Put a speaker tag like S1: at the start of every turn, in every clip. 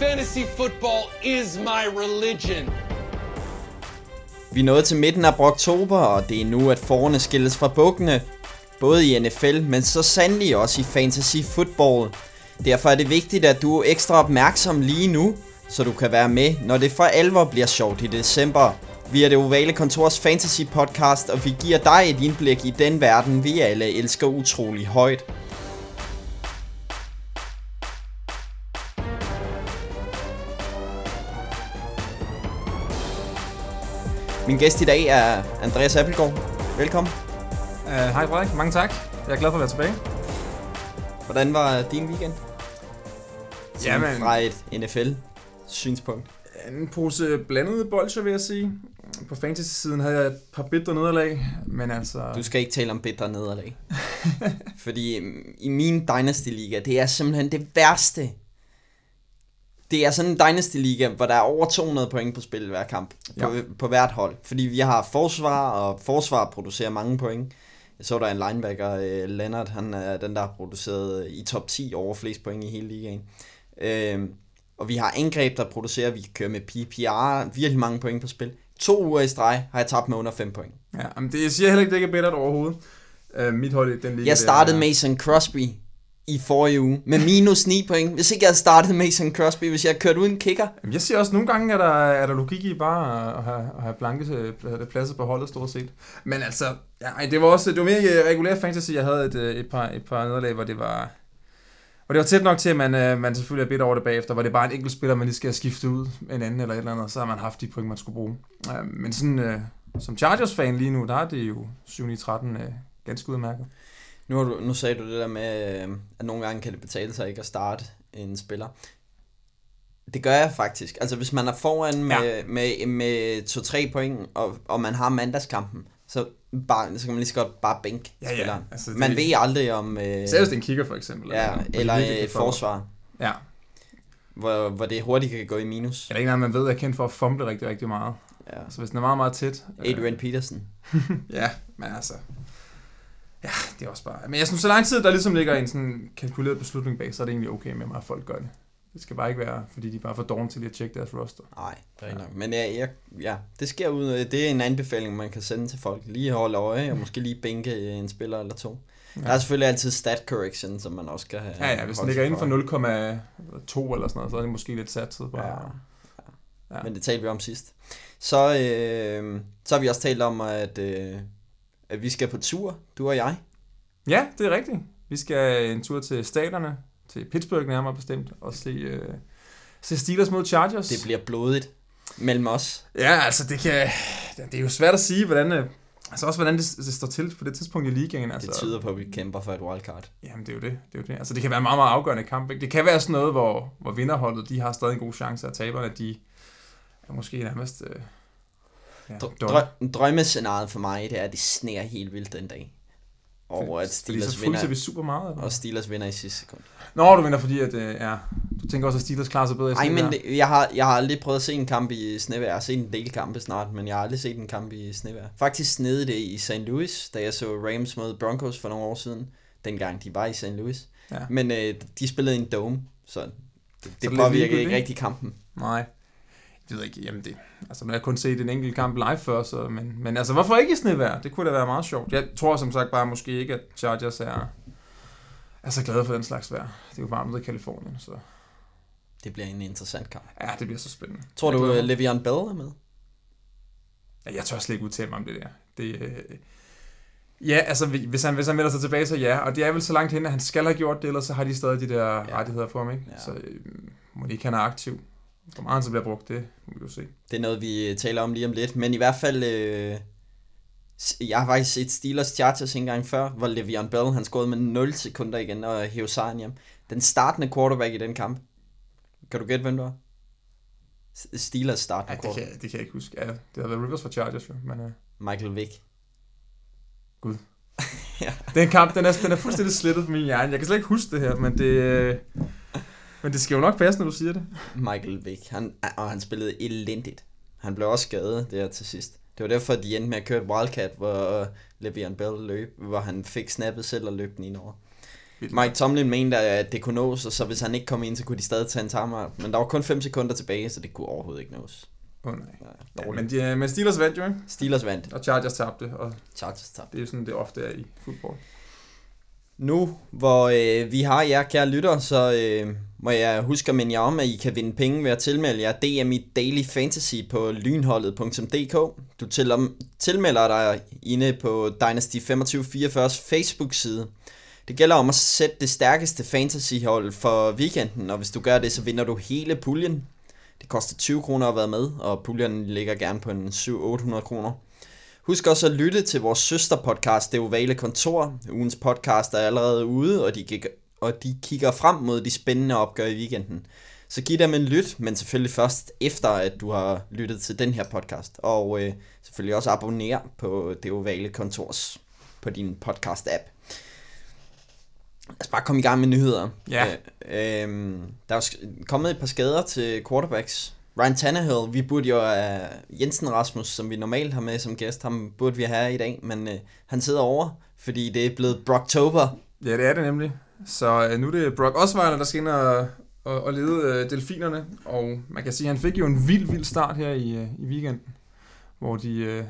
S1: Fantasy football is my religion.
S2: Vi er nået til midten af oktober, og det er nu, at forerne skilles fra bukkene. Både i NFL, men så sandelig også i fantasy football. Derfor er det vigtigt, at du er ekstra opmærksom lige nu, så du kan være med, når det for alvor bliver sjovt i december. Vi er det ovale kontors fantasy podcast, og vi giver dig et indblik i den verden, vi alle elsker utrolig højt. Min gæst i dag er Andreas Appelgaard. Velkommen.
S3: Uh, hej Frederik, mange tak. Jeg er glad for at være tilbage.
S2: Hvordan var din weekend? Sådan
S3: Jamen-
S2: fra et NFL-synspunkt.
S3: En pose blandede bolcher, vil jeg sige. På fantasy-siden havde jeg et par bitre nederlag, men altså...
S2: Du skal ikke tale om bitre nederlag. Fordi mm, i min Dynasty Liga, det er simpelthen det værste. Det er sådan en Dynasty Liga, hvor der er over 200 point på spil hver kamp. På,
S3: Ja.
S2: på hvert hold. Fordi vi har forsvar, og forsvar producerer mange point. Jeg så der er en linebacker, øh, Leonard, han er den, der har produceret i top 10 over flest point i hele ligaen. Øh, og vi har angreb, der producerer, vi kan køre med PPR, virkelig mange point på spil. To uger i streg har jeg tabt med under 5 point.
S3: Ja, men det, jeg siger heller ikke, det ikke er bittert overhovedet. Uh, mit hold i den liga...
S2: Jeg startede
S3: der,
S2: Mason Crosby i forrige uge med minus 9 point. Hvis ikke jeg havde startet Mason Crosby, hvis jeg havde kørt uden kicker.
S3: Jamen, jeg siger også, at nogle gange er der, er der logik i bare at have, at have blanke øh, pladser på holdet, stort set. Men altså, ja, det var også det var mere regulær fantasy. Jeg havde et, øh, et, par, et par nederlag, hvor det var... Og det var tæt nok til, at man, øh, man selvfølgelig er bedt over det bagefter, hvor det er bare en enkelt spiller, man lige skal skifte ud en anden eller et eller andet, så har man haft de point, man skulle bruge. Men sådan, som Chargers-fan lige nu, der er det jo 7-13 ganske udmærket.
S2: Nu, har du, nu sagde du det der med, øh, at nogle gange kan det betale sig ikke at starte en spiller. Det gør jeg faktisk. Altså hvis man er foran med, ja. med, med 2-3 point, og, og man har mandagskampen, så, bare, så kan man lige så godt bare bænke
S3: Ja, ja.
S2: spilleren.
S3: Altså, det-
S2: man ved aldrig om... Øh,
S3: er en kigger, for eksempel.
S2: ja, eller
S3: kan
S2: et forsvar,
S3: Ja,
S2: hvor, hvor det hurtigt kan gå i minus.
S3: er der ikke noget, man ved, at jeg er kendt for at fumble rigtig, rigtig meget.
S2: Ja.
S3: Så hvis den er meget, meget tæt... øh,
S2: Adrian Peterson.
S3: Ja, men altså... Ja, det er også bare... Men jeg synes, så lang tid, der ligesom ligger en sådan kalkuleret beslutning bag, så er det egentlig okay med mig, at folk gør det. Det skal bare ikke være, fordi de bare for dårlige til at tjekke deres roster.
S2: Nej, det er ja. Men ja, jeg, ja, det sker ud. Det er en anbefaling, man kan sende til folk. Lige holde øje, og måske lige bænke en spiller eller to. Ja. Der er selvfølgelig altid stat correction, som man også skal have.
S3: Ja, ja, hvis den ligger inden for 0,2 eller sådan noget, så er det måske lidt satset bare.
S2: Ja.
S3: Ja.
S2: Men det talte vi om sidst. Så, øh, så har vi også talt om, at, øh, at vi skal på tur, du og jeg.
S3: ja, det er rigtigt. Vi skal en tur til staterne, til Pittsburgh nærmere bestemt, og se, øh, se Steelers mod Chargers.
S2: Det bliver blodigt mellem os.
S3: Ja, altså det kan... Det er jo svært at sige, hvordan... øh, Altså også, hvordan det, det står til på det tidspunkt i ligaen. Altså,
S2: Det tyder på, at vi kæmper for et wildcard.
S3: Jamen, det er jo det. det, er jo det. Altså, det kan være en meget, meget afgørende kamp. Ikke? Det kan være sådan noget, hvor, hvor vinderholdet de har stadig en god chance, og taberne de er måske nærmest... Øh, ja,
S2: drø- drømmescenariet for mig, det er, at det sneer helt vildt den dag. Og at
S3: Fordi
S2: Steelers
S3: så fryser vi
S2: vinder,
S3: super meget. Eller?
S2: og Steelers vinder i sidste sekund.
S3: Nå, du mener fordi, at øh, ja, du tænker også, at Steelers klarer sig bedre i
S2: Ej,
S3: sådan
S2: men det, jeg, har, jeg har aldrig prøvet at se en kamp i snevejr. Jeg har set en del kampe snart, men jeg har aldrig set en kamp i snevejr. Faktisk snede det i St. Louis, da jeg så Rams mod Broncos for nogle år siden. Dengang de var i St. Louis.
S3: Ja.
S2: Men øh, de spillede i en dome, så det, det
S3: ligegyldigt,
S2: ikke
S3: ikke?
S2: rigtig kampen.
S3: Nej. Jeg ved ikke, jamen det... Altså, nu har jeg kun set en enkelt kamp live før, så... Men, men altså, hvorfor ikke i snevejr? Det kunne da være meget sjovt. Jeg tror som sagt bare måske ikke, at Chargers er, er så glade for den slags vejr. Det er jo varmt i Kalifornien, så...
S2: Det bliver en interessant kamp.
S3: Ja, det bliver så spændende.
S2: Tror
S3: Jeg
S2: du, uh,
S3: mig.
S2: Le'Veon Bell er med?
S3: Ja, jeg tør slet ikke udtale mig om det der. Det, øh... Ja, altså hvis han, hvis han melder sig tilbage, så ja. Og det er vel så langt hen, at han skal have gjort det, ellers så har de stadig de der
S2: Ja.
S3: rettigheder for ham, ikke?
S2: Ja.
S3: Så øh, må de ikke han er aktiv. Hvor meget så bliver brugt, det må vi jo se.
S2: Det er noget, vi øh, taler om lige om lidt. Men i hvert fald, øh, jeg har faktisk set Steelers Chargers en gang før, hvor Le'Veon Bell, han scorede med 0 sekunder igen og hævde sejren hjem. Den startende quarterback i den kamp. Kan du gætte, hvem det var? Steelers startende
S3: Ja, det,
S2: quarterback.
S3: kan, det kan jeg ikke huske. Ja, det har været Rivers for Chargers, jo. Men øh,
S2: Michael Vick.
S3: den kamp, den er, den er fuldstændig slettet på min hjerne. Jeg kan slet ikke huske det her, men det... Øh, men det skal jo nok passe, når du siger det.
S2: Michael Vick. Han, og han spillede elendigt. Han blev også skadet der til sidst. Det var derfor, de endte med at køre et wildcat, hvor Le'Veon Bell løb, hvor han fik snappet selv og løb den ind over. Mike Tomlin mente, at det kunne nås, og så hvis han ikke kom ind, så kunne de stadig tage en timeout. Men der var kun 5 sekunder tilbage, så det kunne overhovedet ikke nås.
S3: Åh oh, nej.
S2: Ja,
S3: Ja, men, de, men Steelers vandt jo, ikke?
S2: Steelers vandt.
S3: Og Chargers tabte, og
S2: Chargers tabte.
S3: det er jo sådan, det ofte er i fodbold.
S2: Nu, hvor øh, vi har jer, kære lytter, så øh, må jeg huske at minde jer om, at I kan vinde penge ved at tilmelde jer DM i Daily Fantasy på lynholdet.dk. Du til, tilmelder dig inde på Dynasty 2544's Facebook-side. Det gælder om at sætte det stærkeste fantasyhold for weekenden, og hvis du gør det, så vinder du hele puljen. Det koster 20 kroner at være med, og puljen ligger gerne på en 700-800 kroner. Husk også at lytte til vores søsterpodcast, Det Ovale Kontor. Ugens podcast er allerede ude, og de, kigger, og de kigger frem mod de spændende opgør i weekenden. Så giv dem en lyt, men selvfølgelig først efter, at du har lyttet til den her podcast. Og øh, selvfølgelig også abonner på Det Ovale Kontors på din podcast-app. Lad os bare komme i gang med nyheder.
S3: Ja.
S2: Øh, øh, der er kommet et par skader til quarterbacks. Ryan Tannehill, vi burde jo have Jensen Rasmus, som vi normalt har med som gæst, ham burde vi have i dag, men uh, han sidder over, fordi det er blevet Brocktober.
S3: Ja, det er det nemlig. Så uh, nu er det Brock Osweiler, der skal ind og, og, og lede uh, delfinerne. Og man kan sige, at han fik jo en vild, vild start her i, uh, i weekenden. Hvor de uh,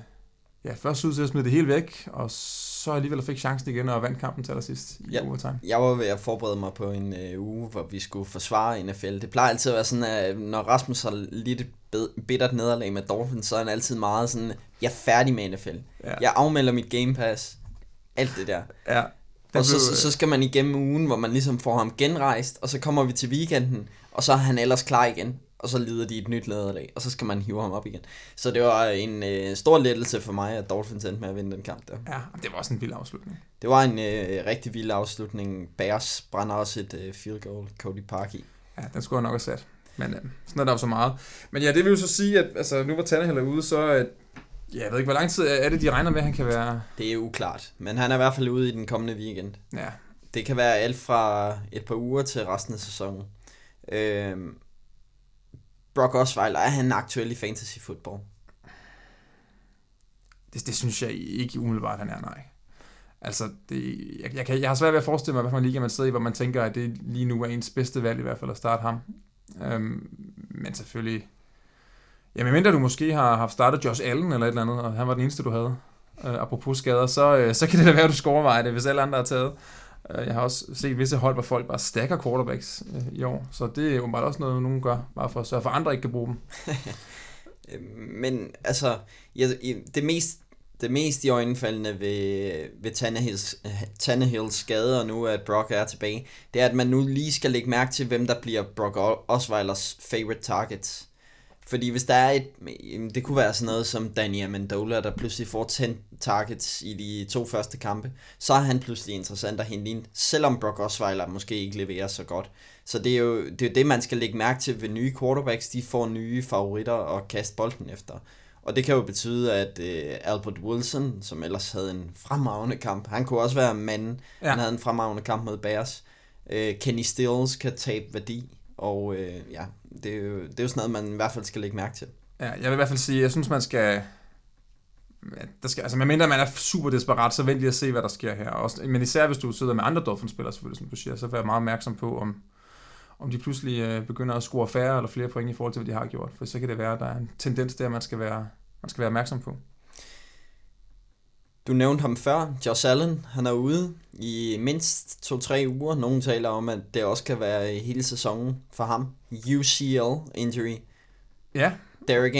S3: ja, først ud til at smide det hele væk, og så alligevel fik chancen igen og vandt kampen til allersidst i
S2: Ja.
S3: overtime.
S2: Jeg var ved at forberede mig på en øh, uge, hvor vi skulle forsvare NFL. Det plejer altid at være sådan, at når Rasmus har lidt bittert nederlag med Dolphins, så er han altid meget sådan, jeg er færdig med NFL.
S3: Ja.
S2: Jeg afmelder mit Game Pass. Alt det der.
S3: ja.
S2: Og så,
S3: blev,
S2: så, så skal man igennem ugen, hvor man ligesom får ham genrejst, og så kommer vi til weekenden, og så er han ellers klar igen, og så lider de et nyt nederlag, og så skal man hive ham op igen. Så det var en øh, stor lettelse for mig, at Dolphins endte med at vinde den kamp der.
S3: Ja, det var også en vild afslutning.
S2: Det var en øh, rigtig vild afslutning. Bears brænder også et øh, field goal, Cody Park i.
S3: Ja, den skulle jeg nok have sat. Men øh, sådan er der jo så meget. Men ja, det vil jo så sige, at altså, nu var Tannehill ude, så... At, ja, jeg ved ikke, hvor lang tid er det, de regner med, at han kan være...
S2: Det er uklart, men han er i hvert fald ude i den kommende weekend.
S3: Ja,
S2: Det kan være alt fra et par uger til resten af sæsonen. Øh, Brock Osweiler, er han aktuel i fantasy football?
S3: det, det synes jeg ikke umiddelbart, han er, nej. Altså, det, jeg, jeg, kan, jeg har svært ved at forestille mig, hvad for en liga man sidder i, hvor man tænker, at det lige nu er ens bedste valg i hvert fald at starte ham. Øhm, men selvfølgelig... Ja, medmindre du måske har haft startet Josh Allen eller et eller andet, og han var den eneste, du havde, øh, apropos skader, så, øh, så kan det da være, at du skal overveje det, hvis alle andre har taget. Øh, jeg har også set visse hold, hvor folk bare stacker quarterbacks øh, i år, så det er jo bare også noget, nogen gør, bare for at sørge for, at andre ikke kan bruge dem.
S2: Øh, men altså, jeg, det mest det mest i øjenfaldende ved, ved Tannehills, Tannehills skader nu, at Brock er tilbage, det er, at man nu lige skal lægge mærke til, hvem der bliver Brock Osweilers favorite targets. Fordi hvis der er et, det kunne være sådan noget som Danny Amendola, der pludselig får 10 targets i de to første kampe, så er han pludselig interessant at hente ind, selvom Brock Osweiler måske ikke leverer så godt. Så det er jo det, er det man skal lægge mærke til ved nye quarterbacks, de får nye favoritter at kaste bolden efter. Og det kan jo betyde, at øh, Albert Wilson, som ellers havde en fremragende kamp, han kunne også være manden. Ja. han havde en fremragende kamp mod Bears. Øh, Kenny Stills kan tabe værdi, og øh, ja, det er, jo, det er jo sådan noget, man i hvert fald skal lægge mærke til.
S3: Ja, jeg vil i hvert fald sige, jeg synes, man skal... ja, Der skal altså, medmindre man er super desperat, så vent lige at se, hvad der sker her. Også, men især hvis du sidder med andre Dolphins-spillere, selvfølgelig, som du siger, så vær meget opmærksom på, om, om de pludselig øh, begynder at score færre eller flere point i forhold til, hvad de har gjort. For så kan det være, at der er en tendens der, man skal være, man skal være opmærksom på.
S2: Du nævnte ham før, Josh Allen, han er ude i mindst 2-3 uger. Nogle taler om, at det også kan være hele sæsonen for ham. UCL injury.
S3: Ja,
S2: Derek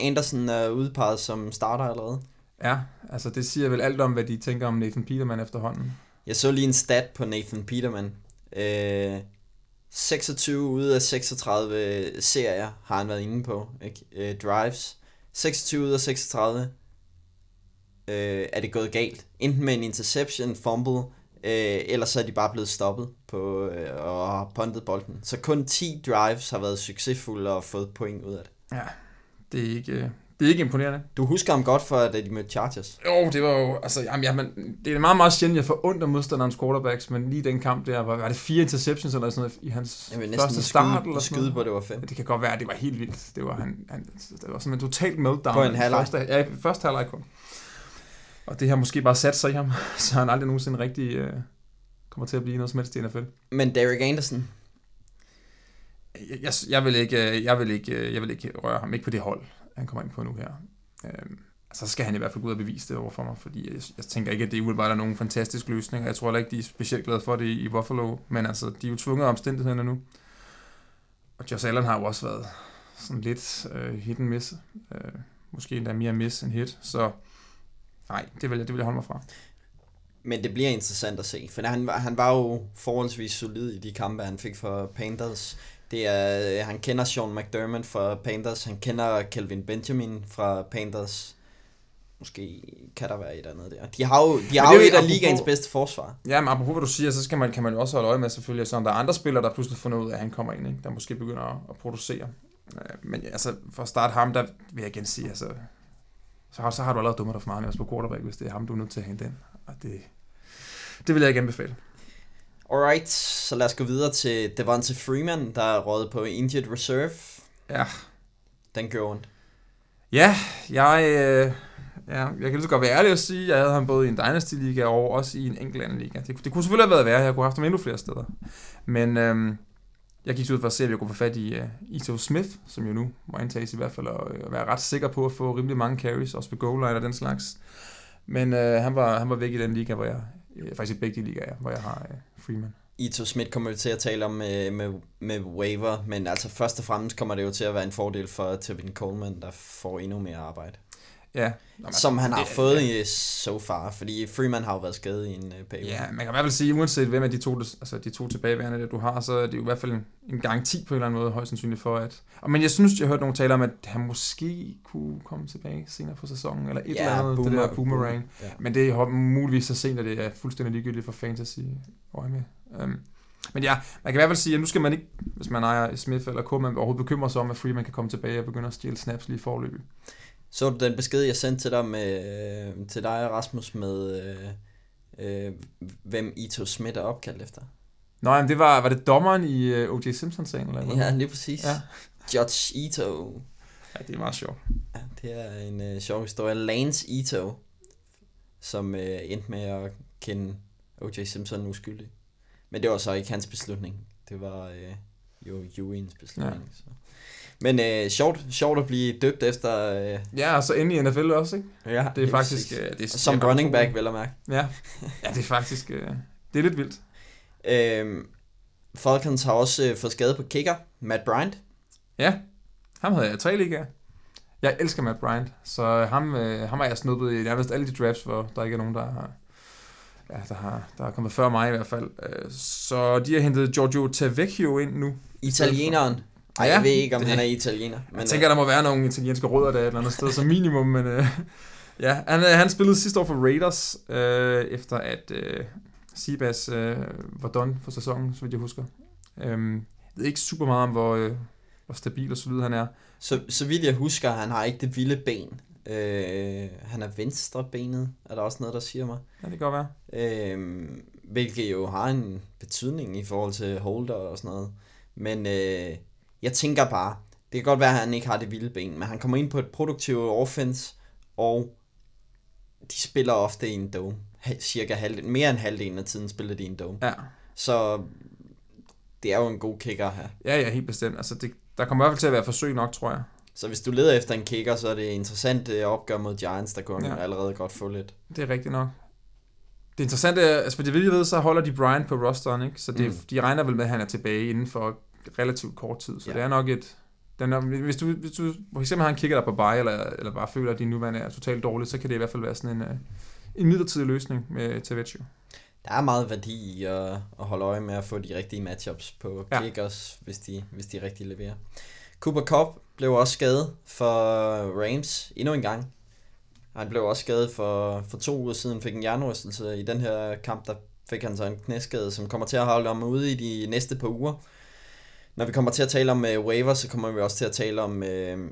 S2: Anderson er udpeget som starter allerede.
S3: ja, altså det siger vel alt om, hvad de tænker om Nathan Peterman efterhånden.
S2: Jeg så lige en stat på Nathan Peterman. Øh, 26 ud af 36 serier har han været inde på. Ikke? Øh, drives. 26 ud af 36 øh, er det gået galt. Enten med en interception, fumble, øh, eller så er de bare blevet stoppet på øh, og har puntet bolden. Så kun 10 drives har været succesfulde og fået point ud af det.
S3: Ja, det er ikke, øh, det er ikke imponerende.
S2: Du husker ham godt for, da de mødte Chargers.
S3: Jo, det var jo, altså, jamen, jamen, det er meget, meget sjældent, jeg af modstanderens quarterbacks, men lige den kamp der, var, var det fire interceptions eller sådan noget i hans
S2: vil
S3: første start?
S2: skyde,
S3: eller sådan
S2: skyde på, det var fem.
S3: Ja, Det kan godt være, at det var helt vildt. Det var, han, han, det var sådan en totalt meltdown.
S2: På en halvleg.
S3: Første, ja, første halvleg kun. Og det har måske bare sat sig i ham, så han aldrig nogensinde rigtig øh, kommer til at blive noget som helst i NFL.
S2: Men Derek Anderson,
S3: Jeg, jeg, jeg, vil ikke, øh, jeg, vil ikke, øh, jeg vil ikke røre ham, ikke på det hold, han kommer ind på nu her. Øhm, så skal han i hvert fald gå ud og bevise det over for mig, fordi jeg, jeg tænker ikke, at det umiddelbart er nogen fantastisk løsning, og jeg tror heller ikke, de er specielt glade for det i, i Buffalo, men altså, de er jo tvunget af omstændighederne nu. Og Josh Allen har jo også været sådan lidt øh, hit and miss, øh, måske endda mere miss end hit, så nej, det vil jeg, det vil jeg holde mig fra.
S2: men det bliver interessant at se, for han, han var jo forholdsvis solid i de kampe, han fik for Panthers. Det er, øh, han kender Sean McDermott fra Panthers, han kender Kelvin Benjamin fra Panthers. Måske kan der være et andet der. De har jo, de har jo et af
S3: apropos-
S2: ligaens bedste forsvar.
S3: Ja, men apropos hvad du siger, så skal man, kan man jo også holde øje med selvfølgelig, så om der er andre spillere, der pludselig finder ud af, at han kommer ind, ikke? der måske begynder at, at producere. Øh, Men altså, for at starte ham, der vil jeg igen sige, altså, så har, så har du allerede dummet dig for meget på quarterback, hvis det er ham, du er nødt til at hente ind. Og det, det vil jeg ikke anbefale.
S2: Alright, så lad os gå videre til Devonta Freeman, der er rådet på injured reserve.
S3: Ja,
S2: Den gør ondt.
S3: ja jeg, øh, ja, jeg kan lige så godt være ærlig og sige, at jeg havde ham både i en Dynasty-liga og også i en enkelt anden liga. Det, det kunne selvfølgelig have været værre, jeg kunne have haft ham endnu flere steder. Men øhm, jeg gik ud for at se, at jeg kunne få fat i øh, uh, Ito Smith, som jo nu må antages i hvert fald at, øh, at være ret sikker på at få rimelig mange carries, også ved goal line og den slags. Men uh, han, var, han var væk i den liga, hvor jeg, uh, faktisk i begge de ligaer, hvor jeg har uh, Freeman.
S2: Ito Smith kommer vi til at tale om med, med, med waiver, men altså først og fremmest kommer det jo til at være en fordel for Tevin Coleman, der får endnu mere arbejde.
S3: Ja, Nå,
S2: Som han har
S3: det-
S2: fået i so far, fordi Freeman har jo været skadet i en uh, periode.
S3: Ja, man kan i hvert fald sige, uanset hvem af de to, altså de to tilbageværende, der du har, så er det jo i hvert fald en, en garanti på en eller anden måde, højst sandsynligt for, at... Og, men jeg synes, jeg hørte nogle tale om, at han måske kunne komme tilbage senere på sæsonen, eller et eller andet, det der boomerang.
S2: Ja.
S3: Men det er muligvis så sent, at det er fuldstændig ligegyldigt for fantasy øje med. Um, men ja, man kan i hvert fald sige, at nu skal man ikke, hvis man ejer Smith eller Koeman, overhovedet bekymre sig om, at Freeman kan komme tilbage og begynde at stjæle snaps lige i forløbet.
S2: Så du den besked, jeg sendte til dig, med, øh, til dig Rasmus, med øh, øh, hvem Ito Smith er opkaldt efter?
S3: Nå, jamen, det var, var det dommeren i uh, O.J. Simpson-sagen, eller hvad?
S2: Ja, lige præcis.
S3: Ja.
S2: Judge Ito.
S3: ja, det er meget sjovt.
S2: Ja, det er en øh, sjov historie. Lance Ito, som øh, endte med at kende O.J. Simpson uskyldig. Men det var så ikke hans beslutning. Det var øh, jo Ewings beslutning. Ja. Så. Men øh, sjovt, sjovt at blive døbt efter... Øh,
S3: Ja, og så inde i NFL også, ikke?
S2: ja,
S3: Det er faktisk... øh, det er,
S2: Som running back, vel at mærke.
S3: Ja. ja, det er faktisk... øh, Det er lidt vildt.
S2: Øhm, Falcons har også øh, fået skade på kicker, Matt Bryant.
S3: Ja, ham havde jeg tre ligaer. Jeg elsker Matt Bryant, så ham, øh, ham har jeg snuppet i nærmest alle de drafts, hvor der ikke er nogen, der har, ja, der har, der har kommet før mig i hvert fald. Øh, Så de har hentet Giorgio Tavecchio ind nu.
S2: Italieneren. Ej,
S3: Ja,
S2: jeg ved ikke, om
S3: det-
S2: han er italiener. Men,
S3: Jeg tænker, der må være nogle italienske rødder der et eller andet sted, som minimum, men øh, ja, han, øh, han spillede sidste år for Raiders, øh, efter at øh, Sibas øh, var done for sæsonen, så vidt jeg husker. Øhm, jeg ved ikke super meget om, hvor, øh, hvor stabil og solid han er.
S2: så, så vidt jeg husker, han har ikke det vilde ben. Øh, han er venstre benet, er der også noget, der siger mig.
S3: Ja, det kan godt være.
S2: Øh, hvilket jo har en betydning i forhold til holder og sådan noget. Men øh, jeg tænker bare, det kan godt være, at han ikke har det vilde ben, men han kommer ind på et produktivt offense, og de spiller ofte i en dome. Cirka halvdelen, mere end halvdelen af tiden spiller de i en dome.
S3: Ja,
S2: Så det er jo en god kicker her.
S3: ja, ja helt bestemt. Altså, det, der kommer i hvert fald til at være forsøg nok, tror jeg.
S2: Så hvis du leder efter en kicker, så er det interessant øh, opgør mod Giants, der kunne
S3: Ja.
S2: allerede godt få lidt.
S3: Det er rigtigt nok. Det interessante er, altså for det vil jeg ved, så holder de Bryant på rosteren, ikke? Så det,
S2: mm.
S3: de regner vel med, at han er tilbage inden for relativt kort tid. Så
S2: Ja.
S3: det er nok et... Den er, hvis, du, hvis du for eksempel har en kigger der på bye, eller, eller bare føler, at din nuværende er totalt dårlig, så kan det i hvert fald være sådan en, øh, en midlertidig løsning med Tavecchio.
S2: Der er meget værdi i at, at holde øje med at få de rigtige matchups på
S3: Ja.
S2: kickers, hvis de, hvis de rigtig leverer. Cooper Cup blev også skadet for Rams endnu en gang. Han blev også skadet for, for to uger siden, fik en hjernerystelse. I den her kamp, der fik han så en knæskade, som kommer til at holde ham ude i de næste par uger. Når vi kommer til at tale om øh, uh, waiver, så kommer vi også til at tale om, uh,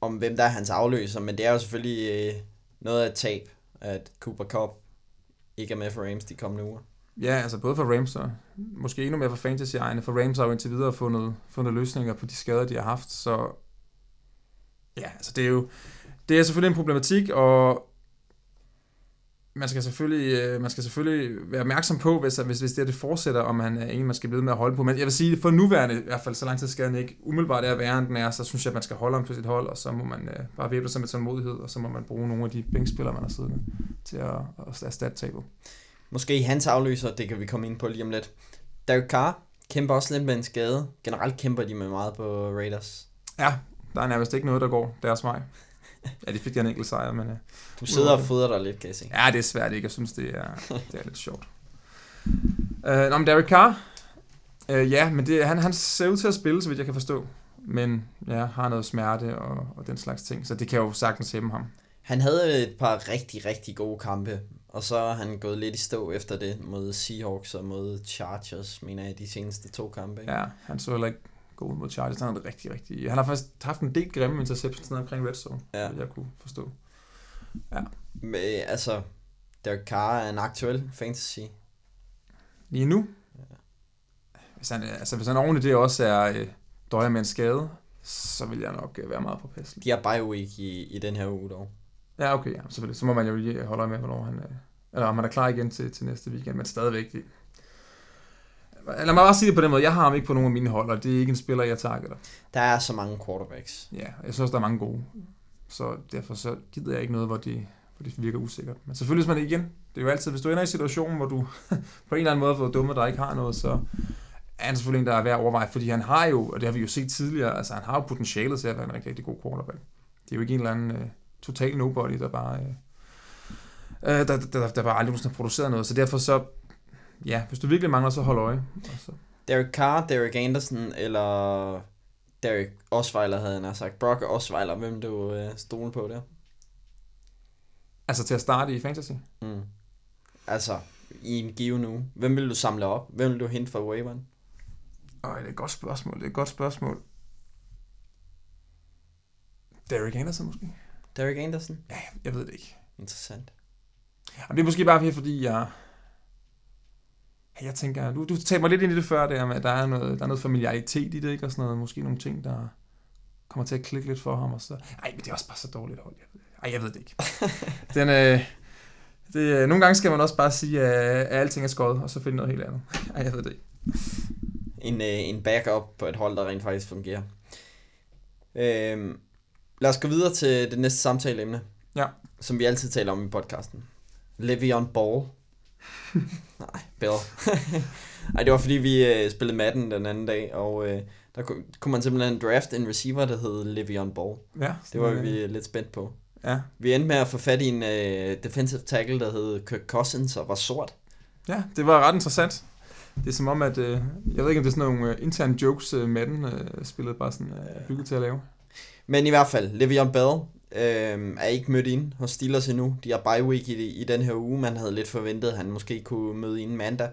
S2: om hvem der er hans afløser. Men det er jo selvfølgelig uh, noget af et tab, at Cooper Cup ikke er med for Rams de kommende uger.
S3: Ja, altså både for Rams og måske endnu mere for fantasy-ejerne. For Rams har jo indtil videre fundet, fundet løsninger på de skader, de har haft. Så ja, altså det er jo det er selvfølgelig en problematik, og man skal selvfølgelig, øh, man skal selvfølgelig være opmærksom på, hvis, hvis, hvis det, er, det fortsætter, om han er en, man skal blive med at holde på. Men jeg vil sige, for nuværende, i hvert fald så lang tid skal han ikke umiddelbart er værre, end den er, så synes jeg, at man skal holde ham på sit hold, og så må man øh, bare væbne sig med tålmodighed, og så må man bruge nogle af de bænkspillere, man har siddende, til at, at erstatte tabet.
S2: Måske hans afløser, det kan vi komme ind på lige om lidt. Derek Carr kæmper også lidt med en skade. Generelt kæmper de med meget på Raiders.
S3: Ja, der er nærmest ikke noget, der går deres vej. Ja, de fik en enkelt sejr, men... Uh,
S2: du sidder og fodrer dig lidt, kan jeg se.
S3: Ja, det er svært ikke. Jeg synes, det er, det er lidt sjovt. Uh, nå, men Derek Carr. Uh, ja, men det, han, han ser ud til at spille, så vidt jeg kan forstå. Men ja, har noget smerte og, og den slags ting, så det kan jo sagtens hæmme ham.
S2: Han havde et par rigtig, rigtig gode kampe, og så er han gået lidt i stå efter det mod Seahawks og mod Chargers, mener jeg, de seneste to kampe. Ikke?
S3: Ja, han så heller ikke god mod Chargers. Han er rigtig, rigtig... Han har faktisk haft en del grimme interceptions nede omkring red zone, ja. jeg kunne forstå.
S2: Ja. Men, altså, Derek Carr er en aktuel fantasy.
S3: Lige nu? Ja. Hvis han, altså, hvis han oven i det også er øh, døjer med en skade, så vil jeg nok øh, være meget på pæsten.
S2: De har bye week i, i den her uge dog.
S3: Ja, okay, ja, selvfølgelig. Så må man jo lige holde med, hvornår han, øh, eller om han er klar igen til, til næste weekend, men stadigvæk, Lad mig bare sige det på den måde. Jeg har ham ikke på nogen af mine hold, og det er ikke en spiller, jeg targeter.
S2: Der er så mange quarterbacks.
S3: Ja, jeg synes, der er mange gode. Så derfor så gider jeg ikke noget, hvor det, hvor det virker usikkert. Men selvfølgelig, hvis man igen, det er jo altid, hvis du ender i en situation, hvor du på en eller anden måde får dumme, der ikke har noget, så er han selvfølgelig en, der er værd at overveje, fordi han har jo, og det har vi jo set tidligere, altså han har jo potentialet til at være en rigtig, rigtig god quarterback. Det er jo ikke en eller anden uh, total nobody, der bare, uh, der, der, der, der bare aldrig har produceret noget. Så derfor så ja, hvis du virkelig mangler, så hold øje. så.
S2: Derek Carr, Derek Anderson, eller Derek Osweiler, havde jeg sagt. Brock Osweiler, hvem du øh, stole på der?
S3: Altså til at starte i fantasy?
S2: Mm. Altså, i en give nu. Hvem vil du samle op? Hvem vil du hente fra waiveren?
S3: Øj, det er et godt spørgsmål. Det er et godt spørgsmål. Derek Anderson måske?
S2: Derek Anderson?
S3: Ja, jeg ved det ikke.
S2: Interessant.
S3: Og det er måske bare fordi, jeg jeg tænker, du, du talte mig lidt ind i det før, der med, at der er noget, der er noget familiaritet i det, ikke? Og sådan noget, måske nogle ting, der kommer til at klikke lidt for ham, og så, ej, men det er også bare så dårligt hold. Jeg ved, ej, jeg ved det ikke. Den, øh, det, øh, nogle gange skal man også bare sige, at, at alting er skåret, og så finde noget helt andet. Ej, jeg ved det ikke.
S2: En, øh, en backup på et hold, der rent faktisk fungerer. Øh, lad os gå videre til det næste samtaleemne.
S3: Ja.
S2: Som vi altid taler om i podcasten. Le'Veon Ball Nej, Bill. Ej, det var fordi, vi øh, spillede Madden den anden dag, og øh, der kunne, kunne man simpelthen draft en receiver, der hed Le'Veon Ball.
S3: Ja.
S2: Det var vi lidt spændt på.
S3: Ja.
S2: Vi endte med at få fat i en øh, defensive tackle, der hed Kirk Cousins og var sort.
S3: Ja, det var ret interessant. Det er som om, at, øh, jeg ved ikke, om det er sådan nogle øh, interne jokes, øh, Madden øh, spillet bare sådan øh, bygget til at lave.
S2: Men i hvert fald, Le'Veon Bell øh, er ikke mødt ind hos Steelers endnu. De har bye week i, i den her uge. Man havde lidt forventet, at han måske kunne møde ind mandag.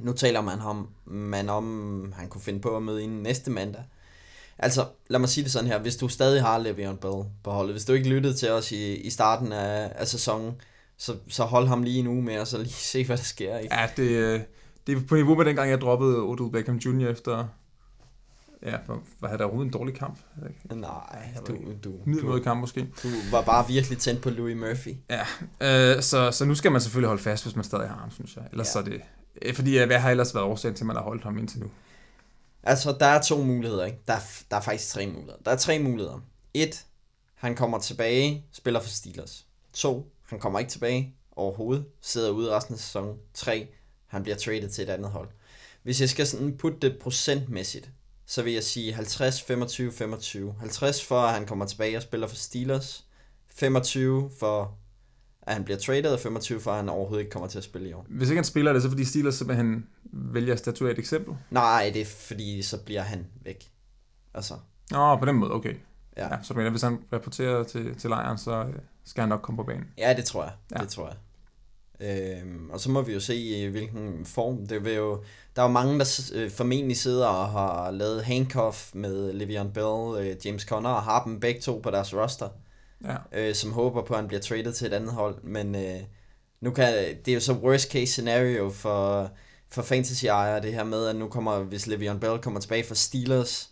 S2: Nu taler man om, man om, han kunne finde på at møde ind næste mandag. Altså, lad mig sige det sådan her. Hvis du stadig har Le'Veon Bell på holdet, hvis du ikke lyttede til os i, i starten af, af sæsonen, så, så hold ham lige en uge med, og så lige se, hvad der sker. Ikke?
S3: Ja, det, øh, det er på niveau med dengang, jeg droppede Odell Beckham Jr. efter Ja, for, var han der overhovedet en dårlig kamp?
S2: Nej, du, du,
S3: Middelmåde kamp måske.
S2: Du var bare virkelig tændt på Louis Murphy.
S3: Ja, øh, så, så nu skal man selvfølgelig holde fast, hvis man stadig har ham, synes jeg. Ellers ja. så er det... Øh, fordi hvad har ellers været årsagen til, at man har holdt ham indtil nu?
S2: Altså, der er to muligheder, ikke? Der er, der er faktisk tre muligheder. Der er tre muligheder. Et, han kommer tilbage, spiller for Steelers. To, han kommer ikke tilbage overhovedet, sidder ude resten af sæsonen. Tre, han bliver traded til et andet hold. Hvis jeg skal sådan putte det procentmæssigt, så vil jeg sige 50, 25, 25. 50 for, at han kommer tilbage og spiller for Steelers. 25 for, at han bliver traded, og 25 for, at han overhovedet ikke kommer til at spille i år.
S3: Hvis ikke han spiller, er det så fordi Steelers simpelthen vælger at statuere et eksempel?
S2: Nej, det er fordi, så bliver han væk. Altså.
S3: Nå, på den måde, okay. Ja. ja så mener, hvis han rapporterer til, til lejren, så øh, skal han nok komme på banen.
S2: Ja, det tror jeg. Ja. Det tror jeg. Øhm, og så må vi jo se, i hvilken form. Det vil jo, der er jo mange, der øh, formentlig sidder og har lavet handcuff med Le'Veon Bell, øh, James Conner, og har dem begge to på deres roster. Ja. Øh, som håber på, at han bliver traded til et andet hold. Men øh, nu kan, det er jo så worst case scenario for, for fantasy-ejere, det her med, at nu kommer, hvis Le'Veon Bell kommer tilbage fra Steelers,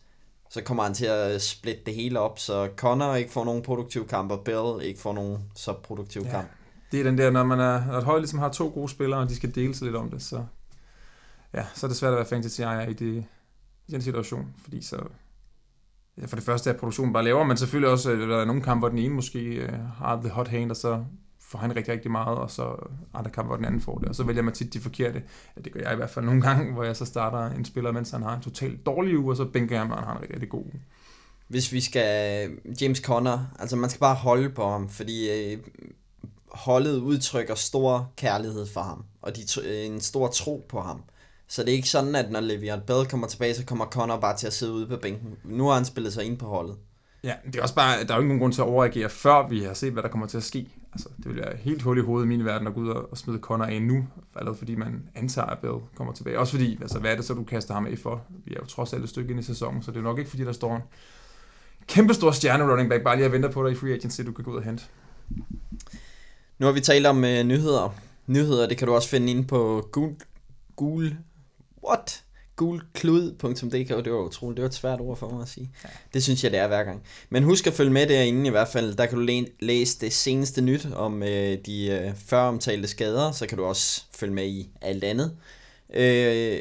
S2: så kommer han til at splitte det hele op, så Connor ikke får nogen produktiv kamp, og Bell ikke får nogen så produktiv ja. kamp
S3: det er den der, når man er, når et hold ligesom har to gode spillere, og de skal dele sig lidt om det, så, ja, så er det svært at være fantasy ejer i, det, i den situation, fordi så, ja, for det første er produktionen bare lavere, men selvfølgelig også, at der er nogle kampe, hvor den ene måske øh, har the hot hand, og så får han rigtig, rigtig meget, og så andre kampe, hvor den anden får det, og så vælger man tit de forkerte. Ja, det gør jeg i hvert fald nogle gange, hvor jeg så starter en spiller, mens han har en totalt dårlig uge, og så bænker jeg, når han har en rigtig, rigtig god uge.
S2: Hvis vi skal... James Conner, altså man skal bare holde på ham, fordi øh, holdet udtrykker stor kærlighed for ham, og de en stor tro på ham. Så det er ikke sådan, at når Le'Veon Bell kommer tilbage, så kommer Connor bare til at sidde ude på bænken. Nu har han spillet sig ind på holdet.
S3: Ja, det er også bare, der er jo ingen grund til at overreagere, før vi har set, hvad der kommer til at ske. Altså, det vil være helt hul i hovedet i min verden at gå ud og smide Connor af nu, allerede fordi man antager, at Bell kommer tilbage. Også fordi, altså, hvad er det så, du kaster ham af for? Vi er jo trods alt et stykke ind i sæsonen, så det er nok ikke, fordi der står en kæmpe stor stjerne running back, bare lige at vente på dig i free agency, du kan gå ud og hente.
S2: Nu har vi talt om uh, nyheder. Nyheder, det kan du også finde inde på Google, Google what? gulklud.dk, det var utroligt, det var et svært ord for mig at sige. Ja. Det synes jeg, det er hver gang. Men husk at følge med derinde i hvert fald, der kan du læse det seneste nyt om øh, de øh, før omtalte skader, så kan du også følge med i alt andet. Øh,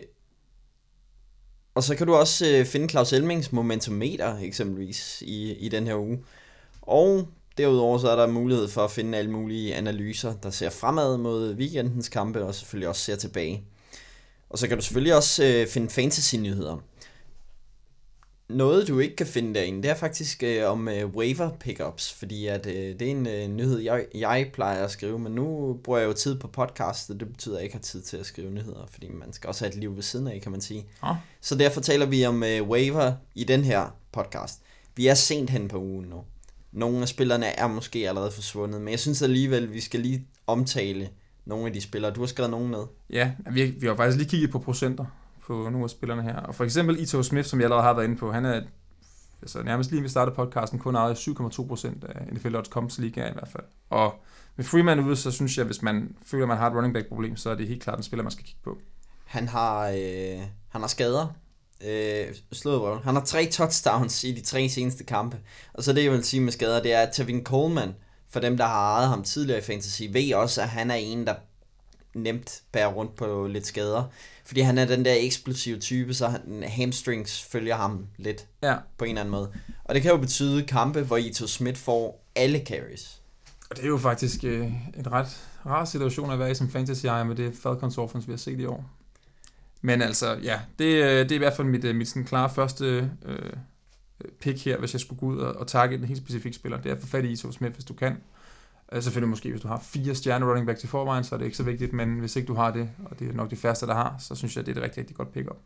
S2: og så kan du også øh, finde Claus Elmings momentometer eksempelvis i, i den her uge. Og derudover så er der mulighed for at finde alle mulige analyser, der ser fremad mod weekendens kampe, og selvfølgelig også ser tilbage. Og så kan du selvfølgelig også øh, finde fantasy-nyheder. Noget du ikke kan finde derinde, det er faktisk øh, om øh, waiver pickups, fordi at, øh, det er en øh, nyhed, jeg, jeg plejer at skrive, men nu bruger jeg jo tid på podcast, og det betyder, at jeg ikke har tid til at skrive nyheder, fordi man skal også have et liv ved siden af, kan man sige.
S3: Ja.
S2: Så derfor taler vi om øh, waiver i den her podcast. Vi er sent hen på ugen nu. Nogle af spillerne er måske allerede forsvundet, men jeg synes alligevel, vi skal lige omtale nogle af de spillere. Du har skrevet nogen ned.
S3: Ja, vi, vi har faktisk lige kigget på procenter på nogle af spillerne her. Og for eksempel Ito Smith, som jeg allerede har været inde på, han er altså nærmest lige ved startede podcasten kun ejet 7,2 procent af NFL.coms liga i hvert fald. Og med Freeman ude, så synes jeg, hvis man føler, at man har et running back problem, så er det helt klart en spiller, man skal kigge på.
S2: Han har, øh, han har skader. Øh, slået Han har tre touchdowns i de tre seneste kampe. Og så det, jeg vil sige med skader, det er, at Tevin Coleman, for dem, der har ejet ham tidligere i fantasy, ved også, at han er en, der nemt bærer rundt på lidt skader. Fordi han er den der eksplosive type, så han, hamstrings følger ham lidt
S3: ja.
S2: på en eller anden måde. Og det kan jo betyde kampe, hvor Ito Smith får alle carries.
S3: Og det er jo faktisk øh, en ret rar situation at være i som fantasy ejer med det Falcons offense, vi har set i år. Men altså, ja, det, øh, det er i hvert fald mit, øh, mit sådan klare første øh, øh, pick her, hvis jeg skulle gå ud og, og takke en helt specifik spiller. Det er at få fat i Ito Smith, hvis du kan. Uh, selvfølgelig måske, hvis du har fire stjerne running back til forvejen, så er det ikke så vigtigt, men hvis ikke du har det, og det er nok de færreste, der har, så synes jeg, det er et rigtig, rigtig godt pick-up.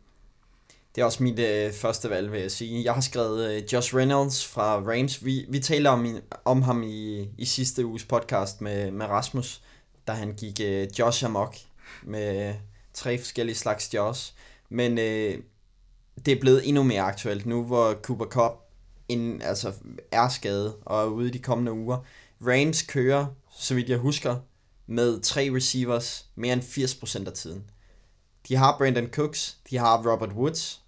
S2: Det er også mit øh, første valg, vil jeg sige. Jeg har skrevet øh, Josh Reynolds fra Rams. Vi, vi taler om, om ham i, i sidste uges podcast med, med Rasmus, da han gik øh, Josh amok med tre forskellige slags jaws. Men øh, det er blevet endnu mere aktuelt nu, hvor Cooper Cup ind, altså, er skadet og er ude i de kommende uger. Rams kører, så vidt jeg husker, med tre receivers mere end 80% af tiden. De har Brandon Cooks, de har Robert Woods,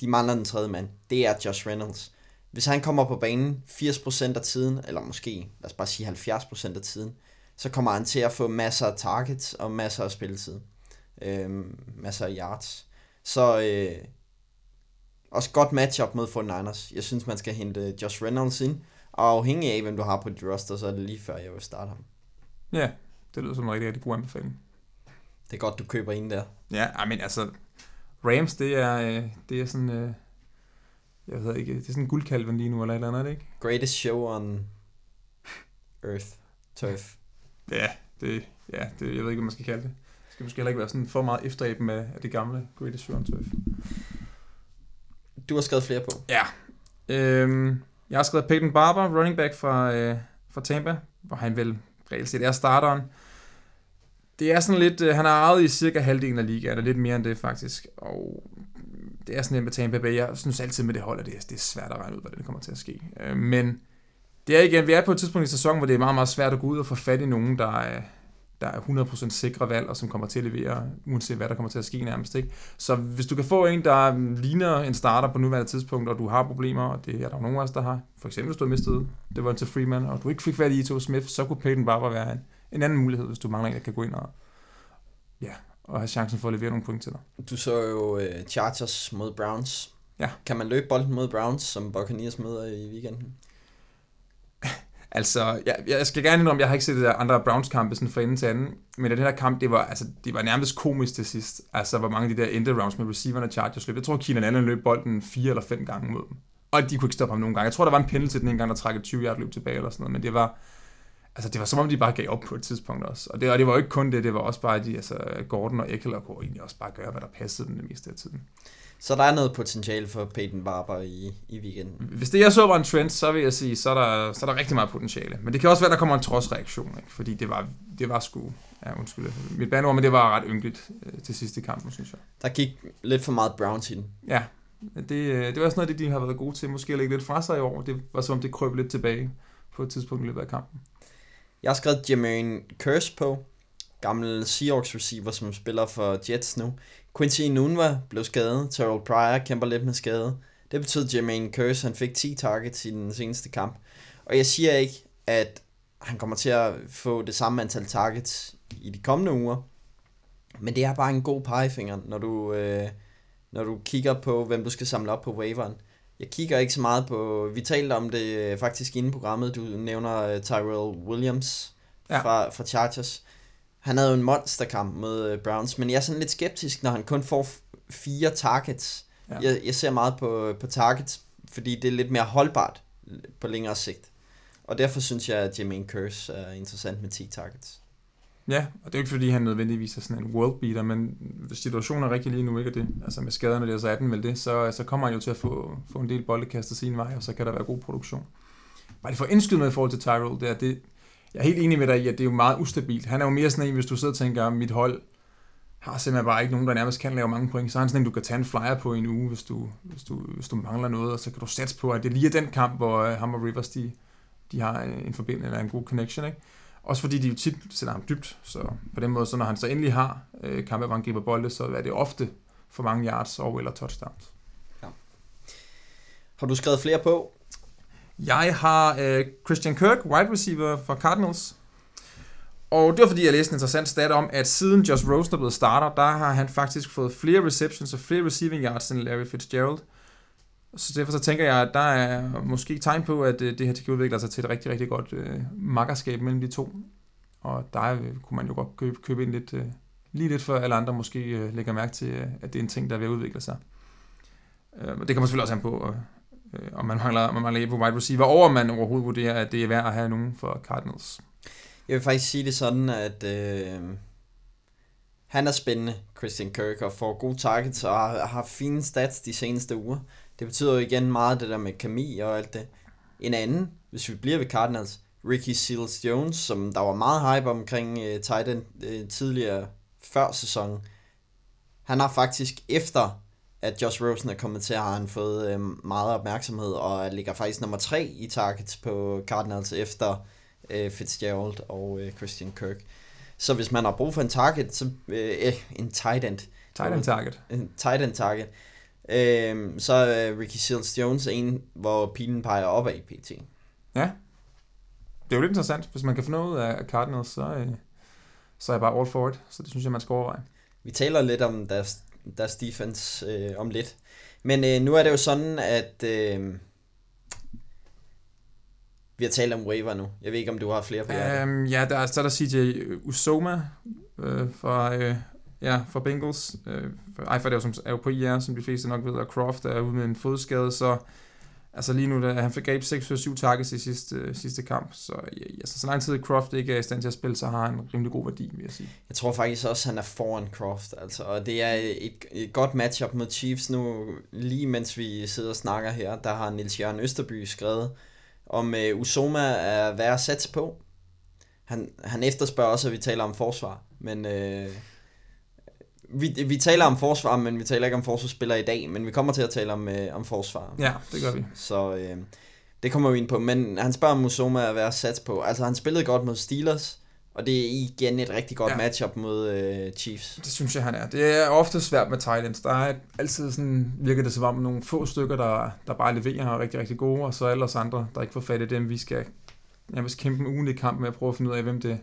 S2: de mangler den tredje mand. Det er Josh Reynolds. Hvis han kommer på banen 80% af tiden, eller måske, lad os bare sige 70% af tiden, så kommer han til at få masser af targets og masser af spilletid. Øhm, masser af yards. Så øh, også godt matchup mod 49ers. Jeg synes, man skal hente Josh Reynolds ind, og afhængig af, hvem du har på dit roster, så er det lige før, jeg vil starte ham.
S3: Ja, det lyder som en rigtig, rigtig god anbefaling.
S2: Det er godt, du køber en der.
S3: Ja, men altså, Rams, det er, øh, det er sådan, øh, jeg ved ikke, det er sådan en guldkalven lige nu, eller et eller andet, ikke?
S2: Greatest show on earth, turf.
S3: Ja, det, ja, det, jeg ved ikke, hvad man skal kalde det. Skal måske heller ikke være sådan for meget efteræben med af det gamle Greatest show on turf.
S2: Du har skrevet flere på.
S3: Ja. Øhm, jeg har skrevet Peyton Barber, running back fra, øh, fra Tampa, hvor han vel reelt set er starteren. Det er sådan lidt, øh, han har ejet i cirka halvdelen af ligaen, eller lidt mere end det faktisk, og det er sådan lidt med Tampa Bay. Jeg synes altid med det hold, at det er, det er svært at regne ud, hvad det kommer til at ske. Øh, men det er igen, vi er på et tidspunkt i sæsonen, hvor det er meget, meget svært at gå ud og få fat i nogen, der er, der er 100% sikre valg, og som kommer til at levere, uanset hvad der kommer til at ske nærmest. Ikke? Så hvis du kan få en, der ligner en starter på nuværende tidspunkt, og du har problemer, og det er der jo nogen af os, der har, for eksempel hvis du har mistet det var til Freeman, og du ikke fik fat i Ito Smith, så kunne Peyton Barber være en, en anden mulighed, hvis du mangler en, der kan gå ind og, ja, og have chancen for at levere nogle point til dig.
S2: Du så jo uh, Chargers mod Browns.
S3: Ja.
S2: Kan man løbe bolden mod Browns, som Buccaneers møder i weekenden?
S3: Altså, jeg, jeg skal gerne indrømme, jeg har ikke set det der andre Browns-kampe sådan fra ende til anden, men den her kamp, det var, altså, det var nærmest komisk til sidst. Altså, hvor mange af de der end rounds med receiverne og Chargers løb. Jeg tror, Keenan Allen løb bolden fire eller fem gange mod dem. Og de kunne ikke stoppe ham nogen gange. Jeg tror, der var en penalty den ene gang, der trak et 20 yard løb tilbage eller sådan noget, men det var, altså, det var som om, de bare gav op på et tidspunkt også. Og det, og det var jo ikke kun det, det var også bare, de, altså, Gordon og Eckler kunne egentlig også bare gøre, hvad der passede dem det meste af tiden.
S2: Så der er noget potentiale for Peyton Barber i, i weekenden.
S3: Hvis det jeg så var en trend, så vil jeg sige, så er der, så er der rigtig meget potentiale. Men det kan også være, der kommer en trodsreaktion, ikke? fordi det var, det var sgu, ja undskyld, mit bandord, men det var ret ynkeligt øh, til sidste kamp, synes jeg.
S2: Der gik lidt for meget Browns i den.
S3: Ja, det, øh, det var også noget det, de har været gode til, måske at lægge lidt fra sig i år. Det var som om, det krøb lidt tilbage på et tidspunkt i løbet af kampen.
S2: Jeg har skrevet Jermaine Curse på, gammel Seahawks receiver, som spiller for Jets nu. Quincy Nunva blev skadet, Terrell Pryor kæmper lidt med skade. Det betød Jermaine Curse, han fik 10 targets i den seneste kamp. Og jeg siger ikke, at han kommer til at få det samme antal targets i de kommende uger. Men det er bare en god pegefinger, når du, øh, når du kigger på, hvem du skal samle op på waveren. Jeg kigger ikke så meget på... Vi talte om det øh, faktisk inde i programmet. Du nævner uh, Tyrell Williams ja. fra, fra Chargers. Han havde jo en monsterkamp mod uh, Browns, men jeg er sådan lidt skeptisk, når han kun får fire targets. Ja. Jeg, jeg ser meget på, på targets, fordi det er lidt mere holdbart på længere sigt. Og derfor synes jeg, at Jermaine Curse er interessant med 10 targets.
S3: Ja, og det er jo ikke fordi, han nødvendigvis er sådan en world beater, men situationen er rigtig lige nu, ikke det, altså med skaderne der, så er den vel det, så, så kommer han jo til at få, få en del bolde kastet sin vej, og så kan der være god produktion. Bare det for indskyde noget i forhold til Tyrell, det er, det, jeg er helt enig med dig i, at det er jo meget ustabilt. Han er jo mere sådan en, hvis du sidder og tænker, mit hold har simpelthen bare ikke nogen, der nærmest kan lave mange point. Så er han sådan en, du kan tage en flyer på en uge, hvis du, hvis du, hvis du mangler noget, og så kan du satse på, at det lige er den kamp, hvor øh, ham og Rivers, de, de har en forbindelse eller en god connection, ikke? Også fordi de jo tit sætter ham dybt, så på den måde, så når han så endelig har øh, kampe, hvor han griber bolde, så er det ofte for mange yards og eller touchdowns. Ja.
S2: Har du skrevet flere på?
S3: Jeg har øh, Christian Kirk, wide receiver for Cardinals. Og det var fordi, jeg læste en interessant stat om, at siden Josh Rosen er blevet starter, der har han faktisk fået flere receptions og flere receiving yards end Larry Fitzgerald. Så derfor så tænker jeg, at der er måske tegn på, at øh, det her kan udvikle sig til et rigtig, rigtig godt øh, makkerskab mellem de to. Og der øh, kunne man jo godt købe, købe ind lidt, øh, lige lidt før alle andre måske øh, lægger mærke til, øh, at det er en ting, der er ved at udvikle sig. Øh, det kan man selvfølgelig også have på, øh, om man mangler, man mangler på wide receiver, over man overhovedet vurderer, at det er værd at have nogen for Cardinals.
S2: Jeg vil faktisk sige det sådan, at øh, han er spændende, Christian Kirk, og får gode targets og har, har fine stats de seneste uger. Det betyder jo igen meget det der med kemi og alt det. En anden, hvis vi bliver ved Cardinals, Ricky Seals Jones, som der var meget hype omkring øh, uh, Titan øh, tidligere før sæsonen. Han har faktisk efter, at Josh Rosen er kommet til, har han fået uh, meget opmærksomhed, og ligger faktisk nummer 3 i targets på Cardinals efter uh, Fitzgerald og uh, Christian Kirk. Så hvis man har brug for en target, så uh, en tight end.
S3: Tight end target.
S2: En tight end target Øhm, så er Ricky Seals Jones en, hvor pilen peger op af PT.
S3: Ja. Det er jo lidt interessant. Hvis man kan få noget af Cardinals, så, øh, så er jeg bare all for it. Så det synes jeg, man skal overveje.
S2: Vi taler lidt om deres, deres defense øh, om lidt. Men øh, nu er det jo sådan, at øh, vi har talt om waiver nu. Jeg ved ikke, om du har flere på hjertet.
S3: Um, ja, der, så er der CJ Usoma øh, fra øh, Ja, for Bengals. Øh, Eifert er jo, som, er jo på IR, som de fleste nok ved, og Croft er ude med en fodskade, så altså lige nu, der, han fik gabe 6-7 targets i sidste, øh, sidste kamp, så ja, altså, så lang tid Croft ikke er i stand til at spille, så har han en rimelig god værdi, vil jeg sige.
S2: Jeg tror faktisk også, at han er foran Croft, altså, og det er et, et godt matchup mod Chiefs nu, lige mens vi sidder og snakker her, der har Nils Jørgen Østerby skrevet, om øh, uh, Usoma er værd at satse på. Han, han efterspørger også, at vi taler om forsvar, men... Uh, vi, vi taler om forsvar, men vi taler ikke om forsvarsspillere i dag, men vi kommer til at tale om, øh, om forsvar.
S3: Ja, det gør vi.
S2: Så øh, det kommer vi ind på, men han spørger om Musoma at være sat på. Altså han spillede godt mod Steelers, og det er igen et rigtig godt ja. matchup mod øh, Chiefs.
S3: Det synes jeg, han er. Det er ofte svært med Titans. Der er altid sådan, virker det som om nogle få stykker, der, der bare leverer og er rigtig, rigtig gode, og så alle os andre, der ikke får fat i dem, vi skal nærmest kæmpe en ugenlig kamp med at prøve at finde ud af, hvem det,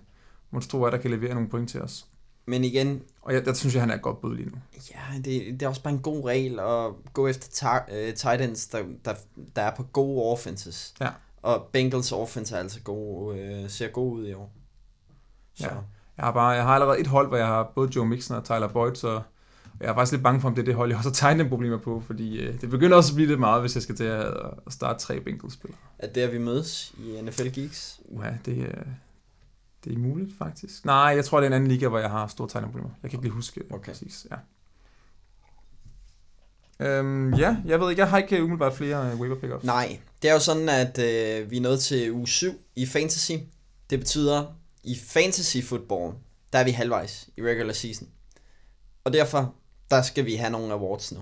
S3: monstruer, der kan levere nogle point til os.
S2: Men igen,
S3: Og jeg, der synes jeg, han er et godt bud lige nu.
S2: ja, det, det er også bare en god regel at gå efter tar, øh, tight ends, der, der, der er på gode offenses.
S3: Ja.
S2: Og Bengals offense er altså god, øh, ser god ud i år. Så.
S3: Ja. Jeg har, bare, jeg har allerede et hold, hvor jeg har både Joe Mixon og Tyler Boyd, så jeg er faktisk lidt bange for, om det er det hold, jeg også har tegnet problemer på, fordi øh, det begynder også at blive lidt meget, hvis jeg skal til at, at starte tre Bengals-spillere.
S2: Er det der, vi mødes i NFL Geeks?
S3: Uha, det, er- det er muligt faktisk. Nej, jeg tror, det er en anden liga, hvor jeg har store tegneproblemer. Jeg kan ikke lige huske
S2: Okay.
S3: præcis. Ja. Øhm, ja, jeg ved ikke, jeg har ikke umiddelbart flere uh, waiver pickups.
S2: Nej, det er jo sådan, at øh, vi er nået til uge 7 i fantasy. Det betyder, i fantasy football, der er vi halvvejs i regular season. Og derfor, der skal vi have nogle awards nu.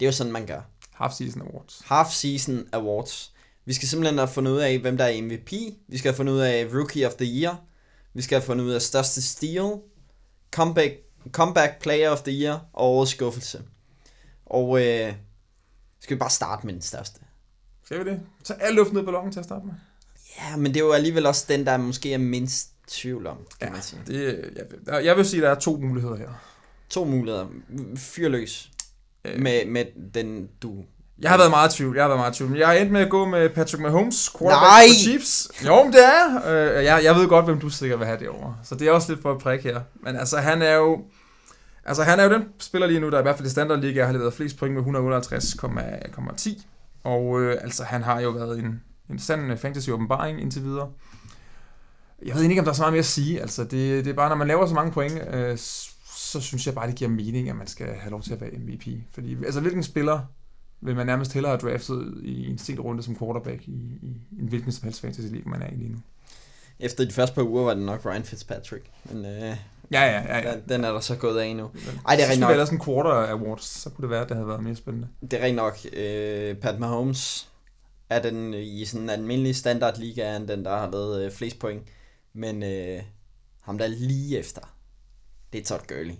S2: Det er jo sådan, man gør.
S3: Half Season Awards.
S2: Half season awards. Vi skal simpelthen have fundet ud af, hvem der er MVP. Vi skal have fundet ud af Rookie of the Year. Vi skal have fundet ud af største steal. Comeback, comeback Player of the Year og årets skuffelse. Og øh, skal vi bare starte med den største.
S3: Skal vi det? Så al luft ned i ballonen til at starte med.
S2: Ja, men det er jo alligevel også den, der måske er mindst tvivl om, kan
S3: Ja,
S2: man sige.
S3: det, jeg, jeg vil sige, at der er to muligheder her.
S2: To muligheder. Fyr løs.
S3: Øh.
S2: Med, med den, du...
S3: Jeg har været meget i tvivl, jeg har været meget i tvivl. Jeg har endt med at gå med Patrick Mahomes, quarterback
S2: Nej!
S3: for Chiefs. Jo, men det er. Øh, jeg, jeg ved godt, hvem du sikkert vil have det over. Så det er også lidt for et prik her. Men altså, han er jo... Altså, han er jo den spiller lige nu, der i hvert fald i standardliga har leveret flest point med 158,10. Og øh, altså, han har jo været en, en sand fantasy-åbenbaring indtil videre. Jeg ved ikke, om der er så meget mere at sige. Altså, det, det er bare, når man laver så mange point, øh, så synes jeg bare, det giver mening, at man skal have lov til at være MVP. Fordi, altså, hvilken spiller vil man nærmest hellere have draftet i en sent runde som quarterback i, i en hvilken som helst fantasy league, man er i lige nu.
S2: Efter de første par uger var det nok Ryan Fitzpatrick. Men øh,
S3: Ja, ja, ja. ja.
S2: den, den er der så gået af nu. Ej, det er rigtig nok.
S3: vi ellers en quarter awards, så kunne det være, at det havde været mere spændende.
S2: Det er rent nok. Øh, Pat Mahomes er den i sådan en almindelig standardliga, er han den, der har lavet øh, flest point. Men øh, ham der er lige efter, det er Todd Gurley.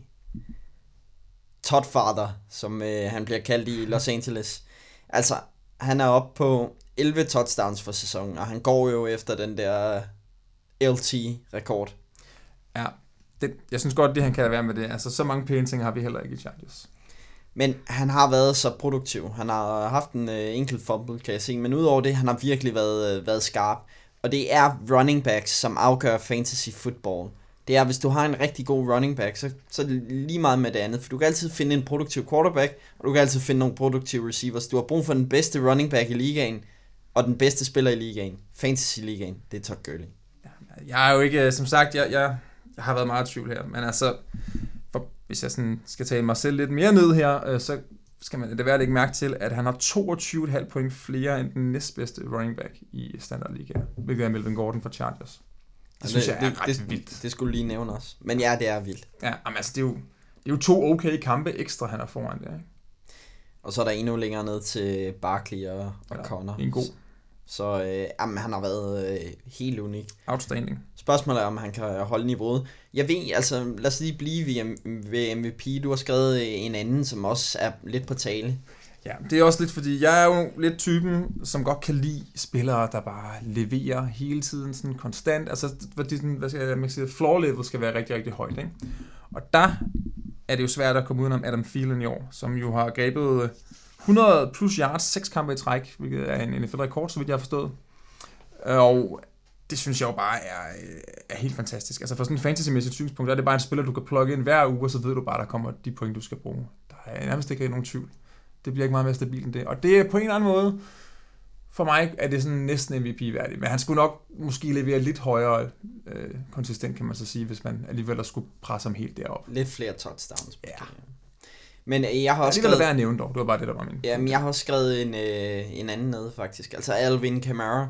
S2: Todd Father, som øh, han bliver kaldt i Los Angeles. Altså, han er oppe på 11 touchdowns for sæsonen, og han går jo efter den der LT-rekord.
S3: Ja, det, jeg synes godt, det han kan være med det. Altså, så mange pæne ting har vi heller ikke i Chargers.
S2: Men han har været så produktiv. Han har haft en øh, enkelt fumble, kan jeg se. Men udover det, han har virkelig været, øh, været skarp. Og det er running backs, som afgør fantasy football. Det er, hvis du har en rigtig god running back, så, så er det lige meget med det andet. For du kan altid finde en produktiv quarterback, og du kan altid finde nogle produktive receivers. Du har brug for den bedste running back i ligaen, og den bedste spiller i ligaen. Fantasy-ligaen, det er Todd Gurley.
S3: Jeg er jo ikke, øh, som sagt, jeg, jeg, jeg har været meget i tvivl her. Men altså, for, hvis jeg sådan skal tage mig selv lidt mere ned her, øh, så skal man det være at lægge mærke til, at han har 22,5 point flere end den næstbedste running back i standardliga, hvilket er Melvin Gordon for Chargers. Det synes jeg er
S2: det,
S3: ret
S2: det,
S3: vildt.
S2: Det, det skulle lige nævne også. Men ja, det er vildt.
S3: Ja, jamen, altså, det er, jo, det er jo to okay kampe ekstra, han er foran der. Ikke?
S2: Og så er der endnu længere ned til Barkley og, og
S3: Ja,
S2: Connor.
S3: En god
S2: Så øh, jamen, han har været øh, helt unik.
S3: outstanding.
S2: Spørgsmålet er, om han kan holde niveauet. Jeg ved, altså lad os lige blive ved, ved MVP. Du har skrevet en anden, som også er lidt på tale.
S3: Ja, det er også lidt fordi, jeg er jo lidt typen, som godt kan lide spillere, der bare leverer hele tiden sådan konstant. Altså, fordi sådan, hvad skal jeg, man sige, floor level skal være rigtig, rigtig højt. Ikke? Og der er det jo svært at komme udenom Adam Thielen i år, som jo har grebet 100 plus yards, 6 kampe i træk, hvilket er en NFL-rekord, så vidt jeg har forstået. Og det synes jeg jo bare er, er helt fantastisk. Altså fra sådan en fantasy-mæssigt synspunkt, der er det bare en spiller, du kan plukke ind hver uge, og så ved du bare, der kommer de point, du skal bruge. Der er nærmest ikke nogen tvivl. Det bliver ikke meget mere stabilt end det. Og det er på en eller anden måde, for mig er det sådan næsten MVP-værdigt. Men han skulle nok måske levere lidt højere øh, konsistent, kan man så sige, hvis man alligevel skulle presse ham helt derop.
S2: Lidt flere touchdowns.
S3: Ja.
S2: Men øh, jeg har også
S3: Det
S2: skrevet,
S3: værd at nævne dog. Det var bare det, der var min.
S2: jamen, jeg har også skrevet en, øh, en anden ned, faktisk. Altså Alvin Kamara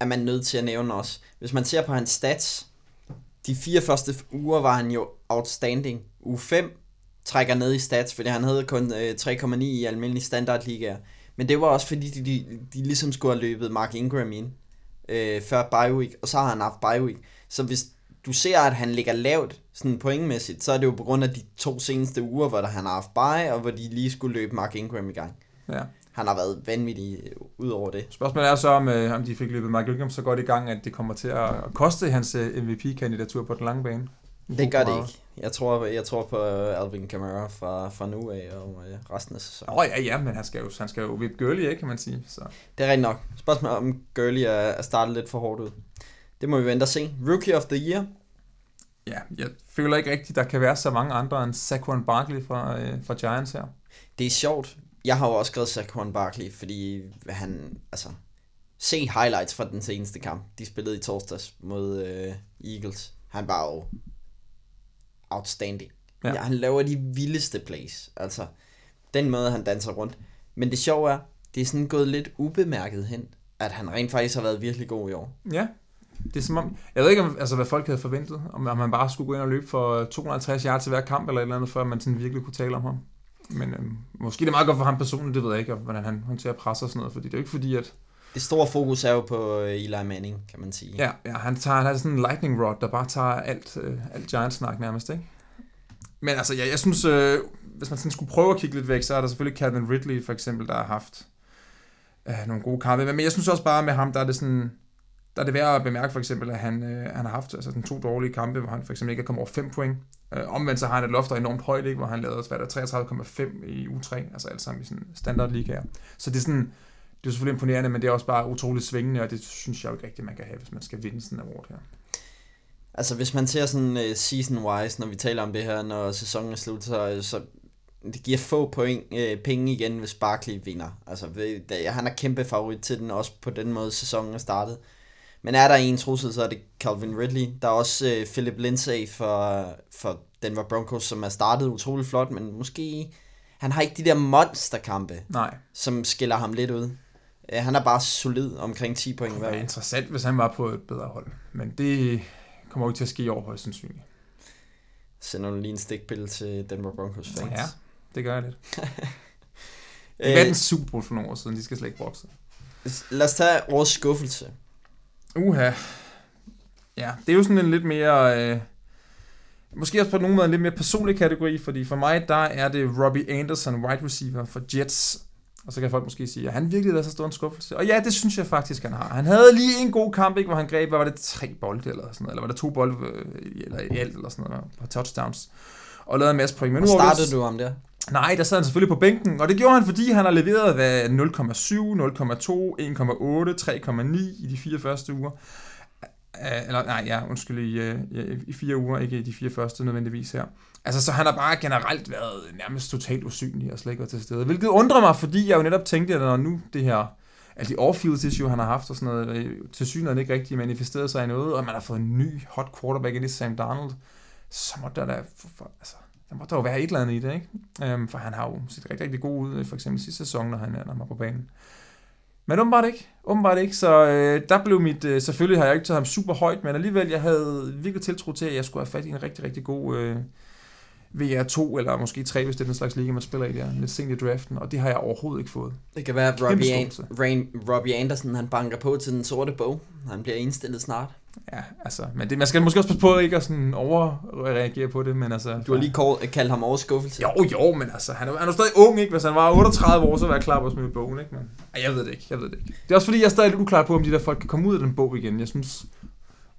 S2: er man nødt til at nævne også. Hvis man ser på hans stats, de fire første uger var han jo outstanding. Uge 5 trækker ned i stats, fordi han havde kun øh, 3,9 i almindelige standardligaer. Men det var også fordi, de, de, de ligesom skulle have løbet Mark Ingram ind øh, før bye week, og så har han haft bye week. Så hvis du ser, at han ligger lavt sådan pointmæssigt, så er det jo på grund af de to seneste uger, hvor der han har haft bye, og hvor de lige skulle løbe Mark Ingram i gang.
S3: Ja.
S2: han har været vanvittig øh, ud over det.
S3: Spørgsmålet er så, om, øh, om de fik løbet Mike Williams så godt i gang, at det kommer til at koste hans øh, MVP-kandidatur på den lange bane.
S2: Det gør det ikke. Jeg tror, jeg tror på øh, Alvin Kamara fra, fra nu af og øh, resten af sæsonen.
S3: Åh oh, ja, ja, men han skal jo, han skal jo vippe Gurley, ikke, kan man sige. Så.
S2: Det er rigtigt nok. Spørgsmålet om Gurley er, er startet lidt for hårdt ud. Det må vi vente og se. Rookie of the Year.
S3: Ja, jeg føler ikke rigtigt, der kan være så mange andre end Saquon Barkley fra, øh, fra Giants her.
S2: Det er sjovt. Jeg har jo også skrevet Saquon Barkley, fordi han, altså, se highlights fra den seneste kamp. De spillede i torsdags mod øh, Eagles. Han var jo outstanding. Ja. ja. han laver de vildeste plays. Altså, den måde, han danser rundt. Men det sjove er, det er sådan gået lidt ubemærket hen, at han rent faktisk har været virkelig god i år.
S3: Ja, det er som om, jeg ved ikke, om, altså, hvad folk havde forventet, om, om man bare skulle gå ind og løbe for 250 yards til hver kamp, eller et eller andet, før man sådan virkelig kunne tale om ham. Men øhm, måske det er meget godt for ham personligt, det ved jeg ikke, hvordan han håndterer pres og sådan noget, fordi det er jo ikke fordi, at...
S2: Det store fokus er jo på øh, Eli Manning, kan man sige.
S3: Ja, ja han, tager, han har sådan en lightning rod, der bare tager alt, øh, alt Giants-snak nærmest, ikke? Men altså, ja, jeg synes, øh, hvis man sådan skulle prøve at kigge lidt væk, så er der selvfølgelig Calvin Ridley for eksempel, der har haft øh, nogle gode kampe. Men jeg synes også bare med ham, der er det sådan, der er det værd at bemærke for eksempel, at han, øh, han har haft altså, sådan to dårlige kampe, hvor han for eksempel ikke er kommet over 5 point. Øh, omvendt så har han et loft, der er enormt højt, ikke? hvor han lavede 33,5 i u 3, altså alt sammen i sådan standardligaer. Så det er sådan, det er selvfølgelig imponerende, men det er også bare utroligt svingende, og det synes jeg jo ikke rigtigt, man kan have, hvis man skal vinde sådan en award her.
S2: Altså hvis man ser sådan uh, season-wise, når vi taler om det her, når sæsonen er slut, så, så det giver få point, uh, penge igen, hvis Barkley vinder. Altså det, han er kæmpe favorit til den, også på den måde sæsonen er startet. Men er der en trussel, så er det Calvin Ridley. Der er også uh, Philip Lindsay for, for Denver Broncos, som er startet utrolig flot, men måske... Han har ikke de der monsterkampe,
S3: Nej.
S2: som skiller ham lidt ud. Han er bare solid omkring 10 point
S3: hver Det er interessant, hvis han var på et bedre hold. Men det kommer jo ikke til at ske i år, højst sandsynligt.
S2: Sender du lige en stikpille til Denver Broncos fans?
S3: Ja, det gør jeg lidt. det var den Super Bowl for nogle år siden, de skal slet ikke bokse.
S2: Lad os tage årets skuffelse.
S3: Uha. Ja, det er jo sådan en lidt mere... Øh, måske også på nogen måde en lidt mere personlig kategori, fordi for mig, der er det Robbie Anderson, wide receiver for Jets. Og så kan folk måske sige, at han virkelig været så stor en skuffelse. Og ja, det synes jeg faktisk, han har. Han havde lige en god kamp, ikke, hvor han greb, hvad var det, tre bolde eller sådan noget, eller var det to bolde øh, eller i alt, eller sådan noget, på touchdowns. Og lavede en masse point.
S2: Men nu startede du ham der?
S3: Nej, der sad han selvfølgelig på bænken, og det gjorde han, fordi han har leveret hvad 0,7, 0,2, 1,8, 3,9 i de fire første uger. Øh, eller nej, ja, undskyld, i, øh, i, i fire uger, ikke i de fire første nødvendigvis her. Altså, så han har bare generelt været nærmest totalt usynlig og slet ikke været til stede. Hvilket undrer mig, fordi jeg jo netop tænkte, at når nu det her, alle de off-field issue, han har haft og sådan noget, øh, til synligheden ikke rigtig manifesteret sig i noget, og man har fået en ny hot quarterback ind i Sam Darnold, så må der da, for, for, altså, der må der jo være et eller andet i det, ikke? Øhm, for han har jo set rigtig, rigtig god ud, for eksempel sidste sæson, når han, når han var på banen. Men åbenbart ikke. Åbenbart ikke. Så øh, der blev mit... Øh, selvfølgelig har jeg ikke taget ham super højt, men alligevel, jeg havde virkelig tiltro til, at jeg skulle have fat i en rigtig, rigtig god øh, VR2, eller måske 3, hvis det er den slags liga, man spiller i der, lidt sent i draften, og det har jeg overhovedet ikke fået.
S2: Det kan være, at Robbie, An- Rain, Robbie Anderson, han banker på til den sorte bog. Han bliver indstillet snart.
S3: Ja, altså, men det, man skal måske også passe på ikke at sådan overreagere på det, men altså...
S2: Du har lige call, kaldt ham overskuffelse.
S3: Jo, jo, men altså, han er, han er stadig ung, ikke? Hvis han var 38 år, så var jeg klar på at smide bogen, ikke? Men, ej, jeg ved det ikke, jeg ved det ikke. Det er også fordi, jeg er stadig lidt uklar på, om de der folk kan komme ud af den bog igen. Jeg synes,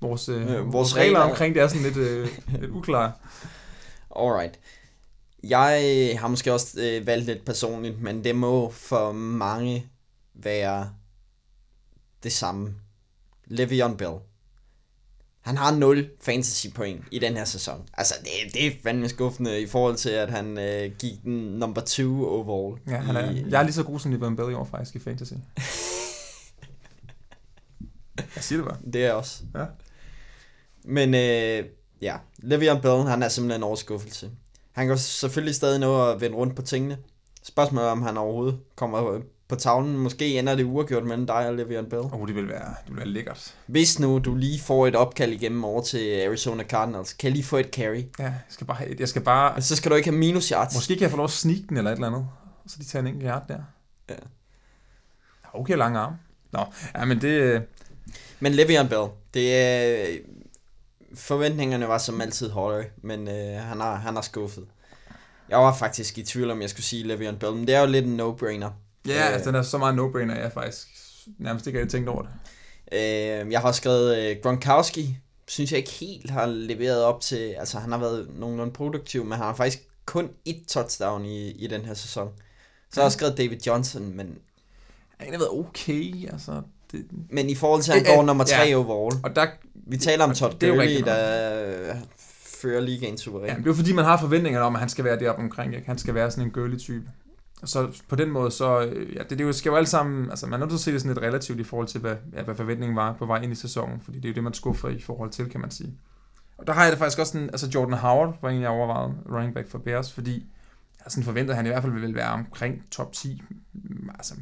S3: vores, øh, vores, vores regler omkring det er sådan lidt, øh, lidt uklare.
S2: Alright. Jeg har måske også øh, valgt lidt personligt, men det må for mange være det samme. Le'Veon Bell. Han har 0 fantasy point i den her sæson. Altså, det, det er fandme skuffende i forhold til, at han øh, gik den number 2 overall.
S3: Ja, han er, i, jeg er lige så god som Le'Veon Bell i år faktisk i fantasy. jeg siger det bare.
S2: Det er også.
S3: Ja.
S2: Men øh, ja, Le'Veon Bell, han er simpelthen en overskuffelse. Han kan selvfølgelig stadig nå at vende rundt på tingene. Spørgsmålet om han overhovedet kommer på tavlen. Måske ender det uafgjort mellem dig og Le'Veon Bell.
S3: Oh, det vil være, det vil være lækkert.
S2: Hvis nu du lige får et opkald igennem over til Arizona Cardinals, kan jeg lige få et carry?
S3: Ja, jeg skal bare have, jeg skal bare...
S2: Så skal du ikke have minus yards.
S3: Måske kan jeg få lov at sneak den eller et eller andet. Så de tager en enkelt yard der.
S2: Ja.
S3: Okay, lang arm. Nå, ja, men det...
S2: Men Le'Veon Bell, det er... Forventningerne var som altid høje, men øh, han, har, han har skuffet. Jeg var faktisk i tvivl om, jeg skulle sige Le'Veon Bell, men det er jo lidt en no-brainer.
S3: Ja,
S2: Øh.
S3: altså den er så meget no-brainer, jeg faktisk nærmest ikke havde tænkt over det.
S2: Øh, jeg har også skrevet øh, Gronkowski, synes jeg ikke helt har leveret op til, altså han har været nogenlunde produktiv, men han har faktisk kun et touchdown i, i den her sæson. Så har jeg skrevet David Johnson, men,
S3: Han har været okay, altså. Det,
S2: men i forhold til, at han går nummer 3
S3: ja.
S2: overall.
S3: og der,
S2: Vi taler om Todd Gurley, der fører ligaen suveræn.
S3: ja, det er fordi, man har forventninger om, at han skal være deroppe omkring. Ikke? Han skal være sådan en girly type. Så på den måde, så øh, ja, det, det er jo- skal jo alle sammen, altså man er nødt til at se det sådan lidt relativt i forhold til, hvad, ja, hvad forventningen var på vej ind i sæsonen, fordi det er jo det, man skuffer i forhold til, kan man sige. Og der har jeg det faktisk også sådan, altså Jordan Howard var en, jeg overvejede, running back for Bears, fordi jeg sådan forventede, at han i hvert fald ville være omkring top 10, mm, altså,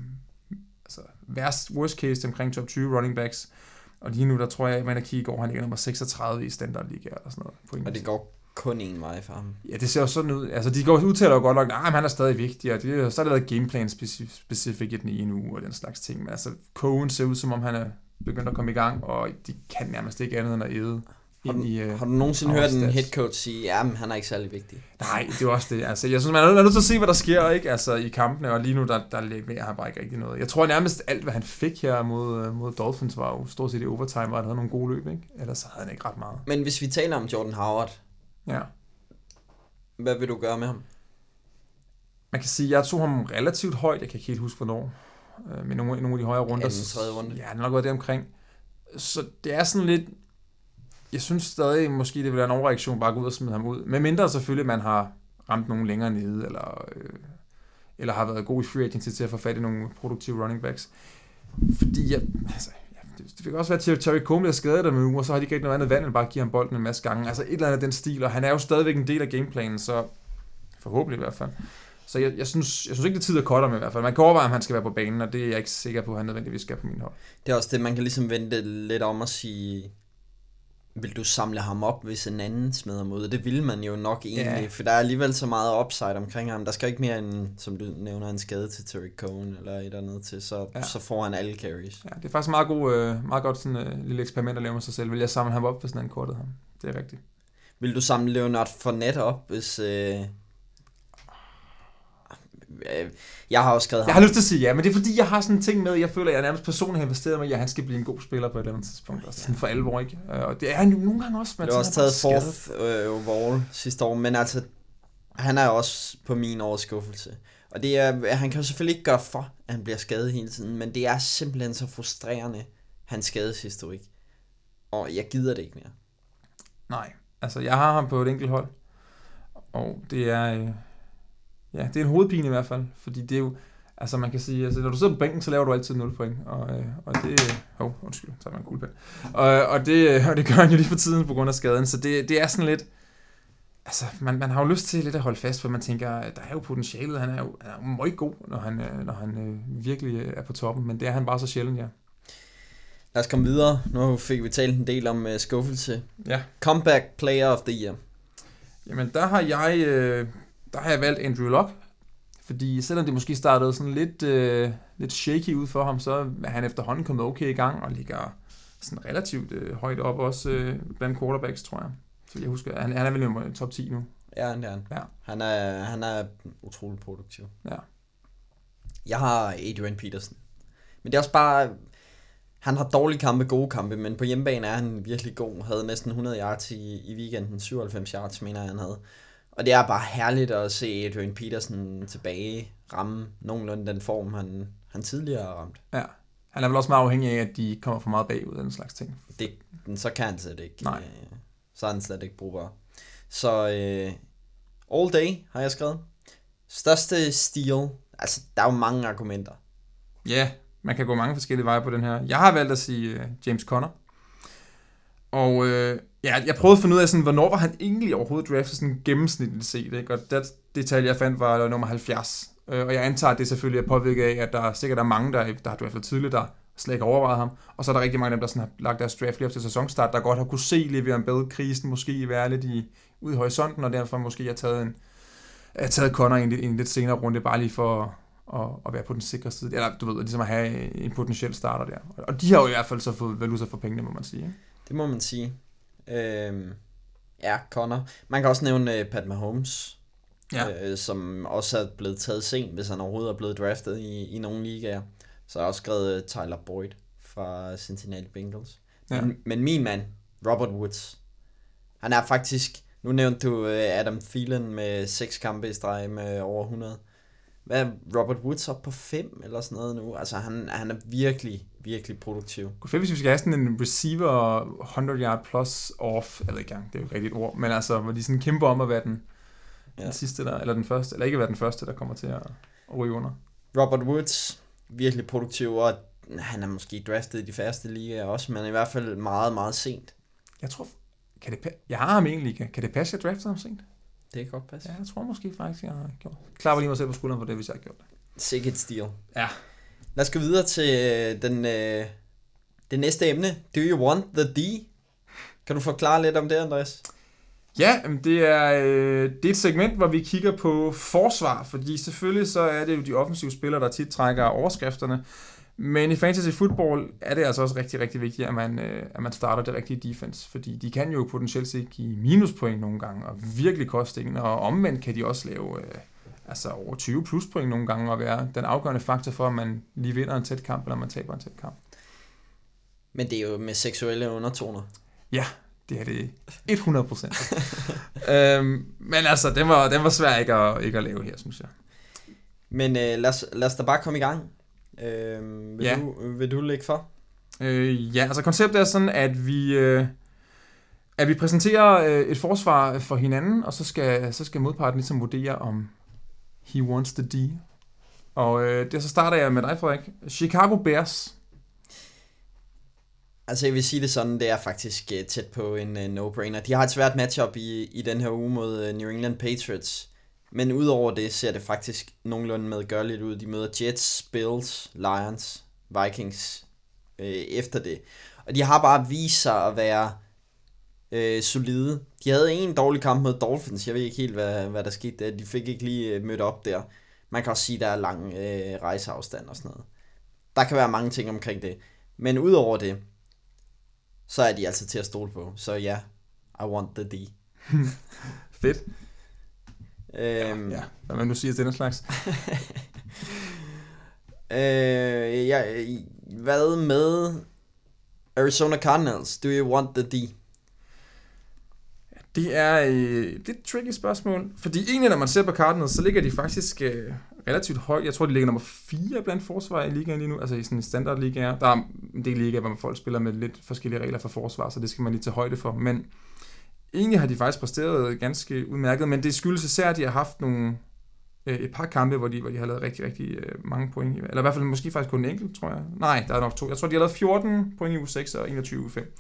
S3: altså værst, worst case omkring top 20 running backs, og lige nu, der tror jeg, at man kigge går, han ligger nummer 36 i standardliga eller sådan noget. Point.
S2: Og det går kun en vej for ham.
S3: Ja, det ser jo sådan ud. Altså, de går udtaler jo godt nok, at han er stadig vigtig, og det, så er der lavet gameplan specific i den ene uge og den slags ting. Men altså, Cohen ser ud, som om han er begyndt at komme i gang, og de kan nærmest ikke andet end at æde
S2: Har du,
S3: i... Uh,
S2: har du nogensinde hørt en head coach sige, men han er ikke særlig vigtig?
S3: nej, det er også det. Altså, jeg synes, man er nødt- er nødt til at se, hvad der sker ikke? Altså, i kampene, og lige nu, der, der leverer han bare ikke rigtig noget. Jeg tror nærmest alt, hvad han fik her mod, øh, mod Dolphins, var jo stort set i overtime, og han havde nogle gode løb, ikke? Ellers havde han ikke ret meget.
S2: Men hvis vi taler om Jordan Howard,
S3: Ja.
S2: hvad vil du gøre med ham?
S3: Man kan sige, at jeg tog ham relativt højt. Jeg kan ikke helt huske, hvornår. Øh, Men nogle, nogle af de højere runder.
S2: Anden, tredje runde.
S3: Ja, han har nok været deromkring. Så det er sådan lidt... Jeg synes stadig, måske det vil være en overreaktion bare at gå ud og smide ham ud. Med mindre selvfølgelig, man har ramt nogen længere nede, eller, øh, eller har været god i free agency til at få fat i nogle produktive running backs. Fordi jeg, altså, det, det kan også være, at Terry Comey er skadet der med uge, og så har de ikke noget andet vand, end bare at give ham bolden en masse gange. Altså et eller andet af den stil, og han er jo stadigvæk en del af gameplanen, så forhåbentlig i hvert fald. Så jeg, jeg, synes, jeg synes ikke, det er tid at cutte ham i hvert fald. Man kan overveje, om han skal være på banen, og det er jeg ikke sikker på, at han nødvendigvis skal på min hold.
S2: Det er også det, man kan ligesom vente lidt om at sige, vil du samle ham op, hvis en anden smider ud? Det vil man jo nok egentlig,
S3: Ja.
S2: for der er alligevel så meget upside omkring ham. Der skal ikke mere end, som du nævner, en skade til Terry Cohen eller et eller andet til, så,
S3: Ja.
S2: så får han alle carries.
S3: Ja, det er faktisk meget, god, øh, meget godt sådan øh, lille eksperiment at lave med sig selv. Vil jeg samle ham op, hvis han kortet ham? Det er rigtigt.
S2: Vil du samle Leonard Fournette op, hvis... Øh... øh, Jeg har også skrevet
S3: Jeg
S2: ham.
S3: har lyst til at sige ja, men det er fordi, jeg har sådan en ting med, jeg føler, at jeg nærmest personligt har investeret mig i, at han skal blive en god spiller på et eller andet tidspunkt. Altså sådan for alvor, ikke? Øh, Og det er han jo nogle gange også. men
S2: Det var
S3: så
S2: også taget fourth øh, overall sidste år, men altså, han er også på min års skuffelse. Og det er, han kan jo selvfølgelig ikke gøre for, at han bliver skadet hele tiden, men det er simpelthen så frustrerende, hans skadeshistorik. Og jeg gider det ikke mere.
S3: Nej, altså jeg har ham på et enkelt hold, og det er, øh, ja, det er en hovedpine i hvert fald, fordi det er jo, altså man kan sige, altså når du sidder på bænken, så laver du altid 0 point, og, øh, og det, hov, undskyld, så er man en kuglepen, og, og, det, øh, og det gør han jo lige for tiden på grund af skaden, så det, det er sådan lidt, altså man, man har jo lyst til lidt at holde fast, for man tænker, der er jo potentialet, han er jo, han er jo meget god, når han, øh, når han øh, virkelig øh, er på toppen, men det er han bare så sjældent, ja.
S2: Lad os komme videre. Nu fik vi talt en del om uh, skuffelse.
S3: Ja.
S2: Comeback Player of the Year.
S3: Jamen, der har jeg, øh, der har jeg valgt Andrew Luck, fordi selvom det måske startede sådan lidt, øh, lidt shaky ud for ham, så er han efterhånden kommet okay i gang og ligger sådan relativt øh, højt op også øh, blandt quarterbacks, tror jeg. Så jeg husker, han, han er vel i top 10 nu.
S2: Ja, det er han.
S3: Ja.
S2: Han er, han er utrolig produktiv.
S3: Ja.
S2: Jeg har Adrian Peterson. Men det er også bare... Han har dårlige kampe, gode kampe, men på hjemmebane er han virkelig god. Havde næsten 100 yards i, i weekenden. 97 yards, mener jeg, han havde. Og det er bare herligt at se Adrian Peterson tilbage ramme nogenlunde den form, han, han tidligere har ramt.
S3: Ja. Han er vel også meget afhængig af, at de kommer for meget bagud og den slags ting.
S2: Det, så kan han slet ikke.
S3: Nej.
S2: øh, Så er han slet ikke brugbar. Så øh, all day har jeg skrevet. Største steal. Altså, der er jo mange argumenter.
S3: Ja, man kan gå mange forskellige veje på den her. Jeg har valgt at sige uh, James Conner. Og øh, ja, jeg prøvede at finde ud af, sådan, hvornår var han egentlig overhovedet draftet sådan gennemsnitligt set. Ikke? Og det, detalje, jeg fandt, var nummer 70. Øh, og jeg antager, at det selvfølgelig er påvirket af, at der sikkert er mange, der, der har draftet tidligt, der slet ikke overvejet ham. Og så er der rigtig mange af dem, der sådan har lagt deres draft lige op til sæsonstart, der godt har kunne se Le'Veon Bell-krisen måske være lidt i, ude i horisonten, og derfor måske har taget en, har taget Connor i en, lidt- en lidt senere runde, bare lige for at, at være på den sikre side. Eller du ved, ligesom at have en potentiel starter der. Og de har jo i hvert fald så fået valuta for pengene, må man sige. Ikke?
S2: Det må man sige. Øhm, ja, Connor. Man kan også nævne uh, Pat Mahomes.
S3: Ja.
S2: øh, som også er blevet taget sent, hvis han overhovedet er blevet draftet i, i nogle ligaer. Så har jeg også skrevet øh, Tyler Boyd fra Cincinnati Bengals.
S3: Ja.
S2: Ja. Men, men min mand, Robert Woods, han er faktisk, nu nævnte du øh, Adam Thielen med seks kampe i streg med over 100. Hvad er Robert Woods op på 5 eller sådan noget nu? Altså han, han er virkelig, virkelig produktiv.
S3: Gå fedt, hvis vi skal have sådan en receiver 100 yard plus off, eller ikke engang, det er jo ikke rigtigt et ord, men altså, hvor de sådan kæmper om at være den, ja. Den sidste der, eller den første, eller ikke være den første, der kommer til at, at ryge under.
S2: Robert Woods, virkelig produktiv, og han er måske draftet i de færreste ligaer også, men i hvert fald meget, meget sent.
S3: Jeg tror, kan det jeg har ham egentlig, kan, det passe, at jeg draftede ham sent?
S2: Det kan godt passe.
S3: Ja, jeg tror måske faktisk, jeg har gjort. Klapper lige mig selv på skulderen for det, hvis jeg har gjort det.
S2: Sikkert stil.
S3: Ja.
S2: Lad os gå videre til øh, den, øh, det næste emne. Do you want the D? Kan du forklare lidt om det, Andreas?
S3: Ja, det er, øh, det er et segment, hvor vi kigger på forsvar, fordi selvfølgelig så er det jo de offensive spillere, der tit trækker overskrifterne, men i fantasy football er det altså også rigtig, rigtig vigtigt, at man, øh, at man starter det rigtige defense, fordi de kan jo potentielt set give minuspoint nogle gange, og virkelig koste og omvendt kan de også lave øh, altså over 20 pluspoint nogle gange, og være den afgørende faktor for, at man lige vinder en tæt kamp, eller man taber en tæt kamp.
S2: Men det er jo med seksuelle undertoner.
S3: Det er det 100 procent. øhm, men altså, den var, den var svær ikke at, ikke at lave her, synes jeg.
S2: Men øh, lad, os, lad os da bare komme i gang. Øh, vil,
S3: Ja.
S2: du, vil du lægge for?
S3: Øh, ja, altså konceptet er sådan, at vi, øh, at vi præsenterer øh, et forsvar for hinanden, og så skal, så skal modparten ligesom vurdere, om he wants the D. Og øh, det, så starter jeg med dig, Frederik. Chicago Bears.
S2: Altså jeg vil sige det sådan, det er faktisk uh, tæt på en uh, no-brainer. De har et svært matchup i, i den her uge mod uh, New England Patriots. Men udover det ser det faktisk nogenlunde medgørligt ud. De møder Jets, Bills, Lions, Vikings øh, efter det. Og de har bare vist sig at være øh, solide. De havde en dårlig kamp mod Dolphins. Jeg ved ikke helt, hvad, hvad der skete der. De fik ikke lige øh, mødt op der. Man kan også sige, at der er lang øh, rejseafstand og sådan noget. Der kan være mange ting omkring det. Men udover det, så er de altså til at stole på. Så ja, I want the D.
S3: Fedt.
S2: Øhm,
S3: Ja, hvad man nu siger til den slags.
S2: Øh, ja, hvad med Arizona Cardinals? Do you want the D?
S3: Det er øh, lidt et tricky spørgsmål, fordi egentlig når man ser på Cardinals, så ligger de faktisk øh, relativt højt. Jeg tror, de ligger nummer 4 blandt forsvar i ligaen lige nu, altså i sådan en standard liga. Der er en del ligaer, hvor folk spiller med lidt forskellige regler for forsvar, så det skal man lige tage højde for. Men egentlig har de faktisk præsteret ganske udmærket, men det skyldes især, at de har haft nogle, øh, et par kampe, hvor de, hvor de har lavet rigtig, rigtig øh, mange point. Eller i hvert fald måske faktisk kun en enkelt, tror jeg. Nej, der er nok to. Jeg tror, de har lavet 14 point i u 6 og 21 i uge 5.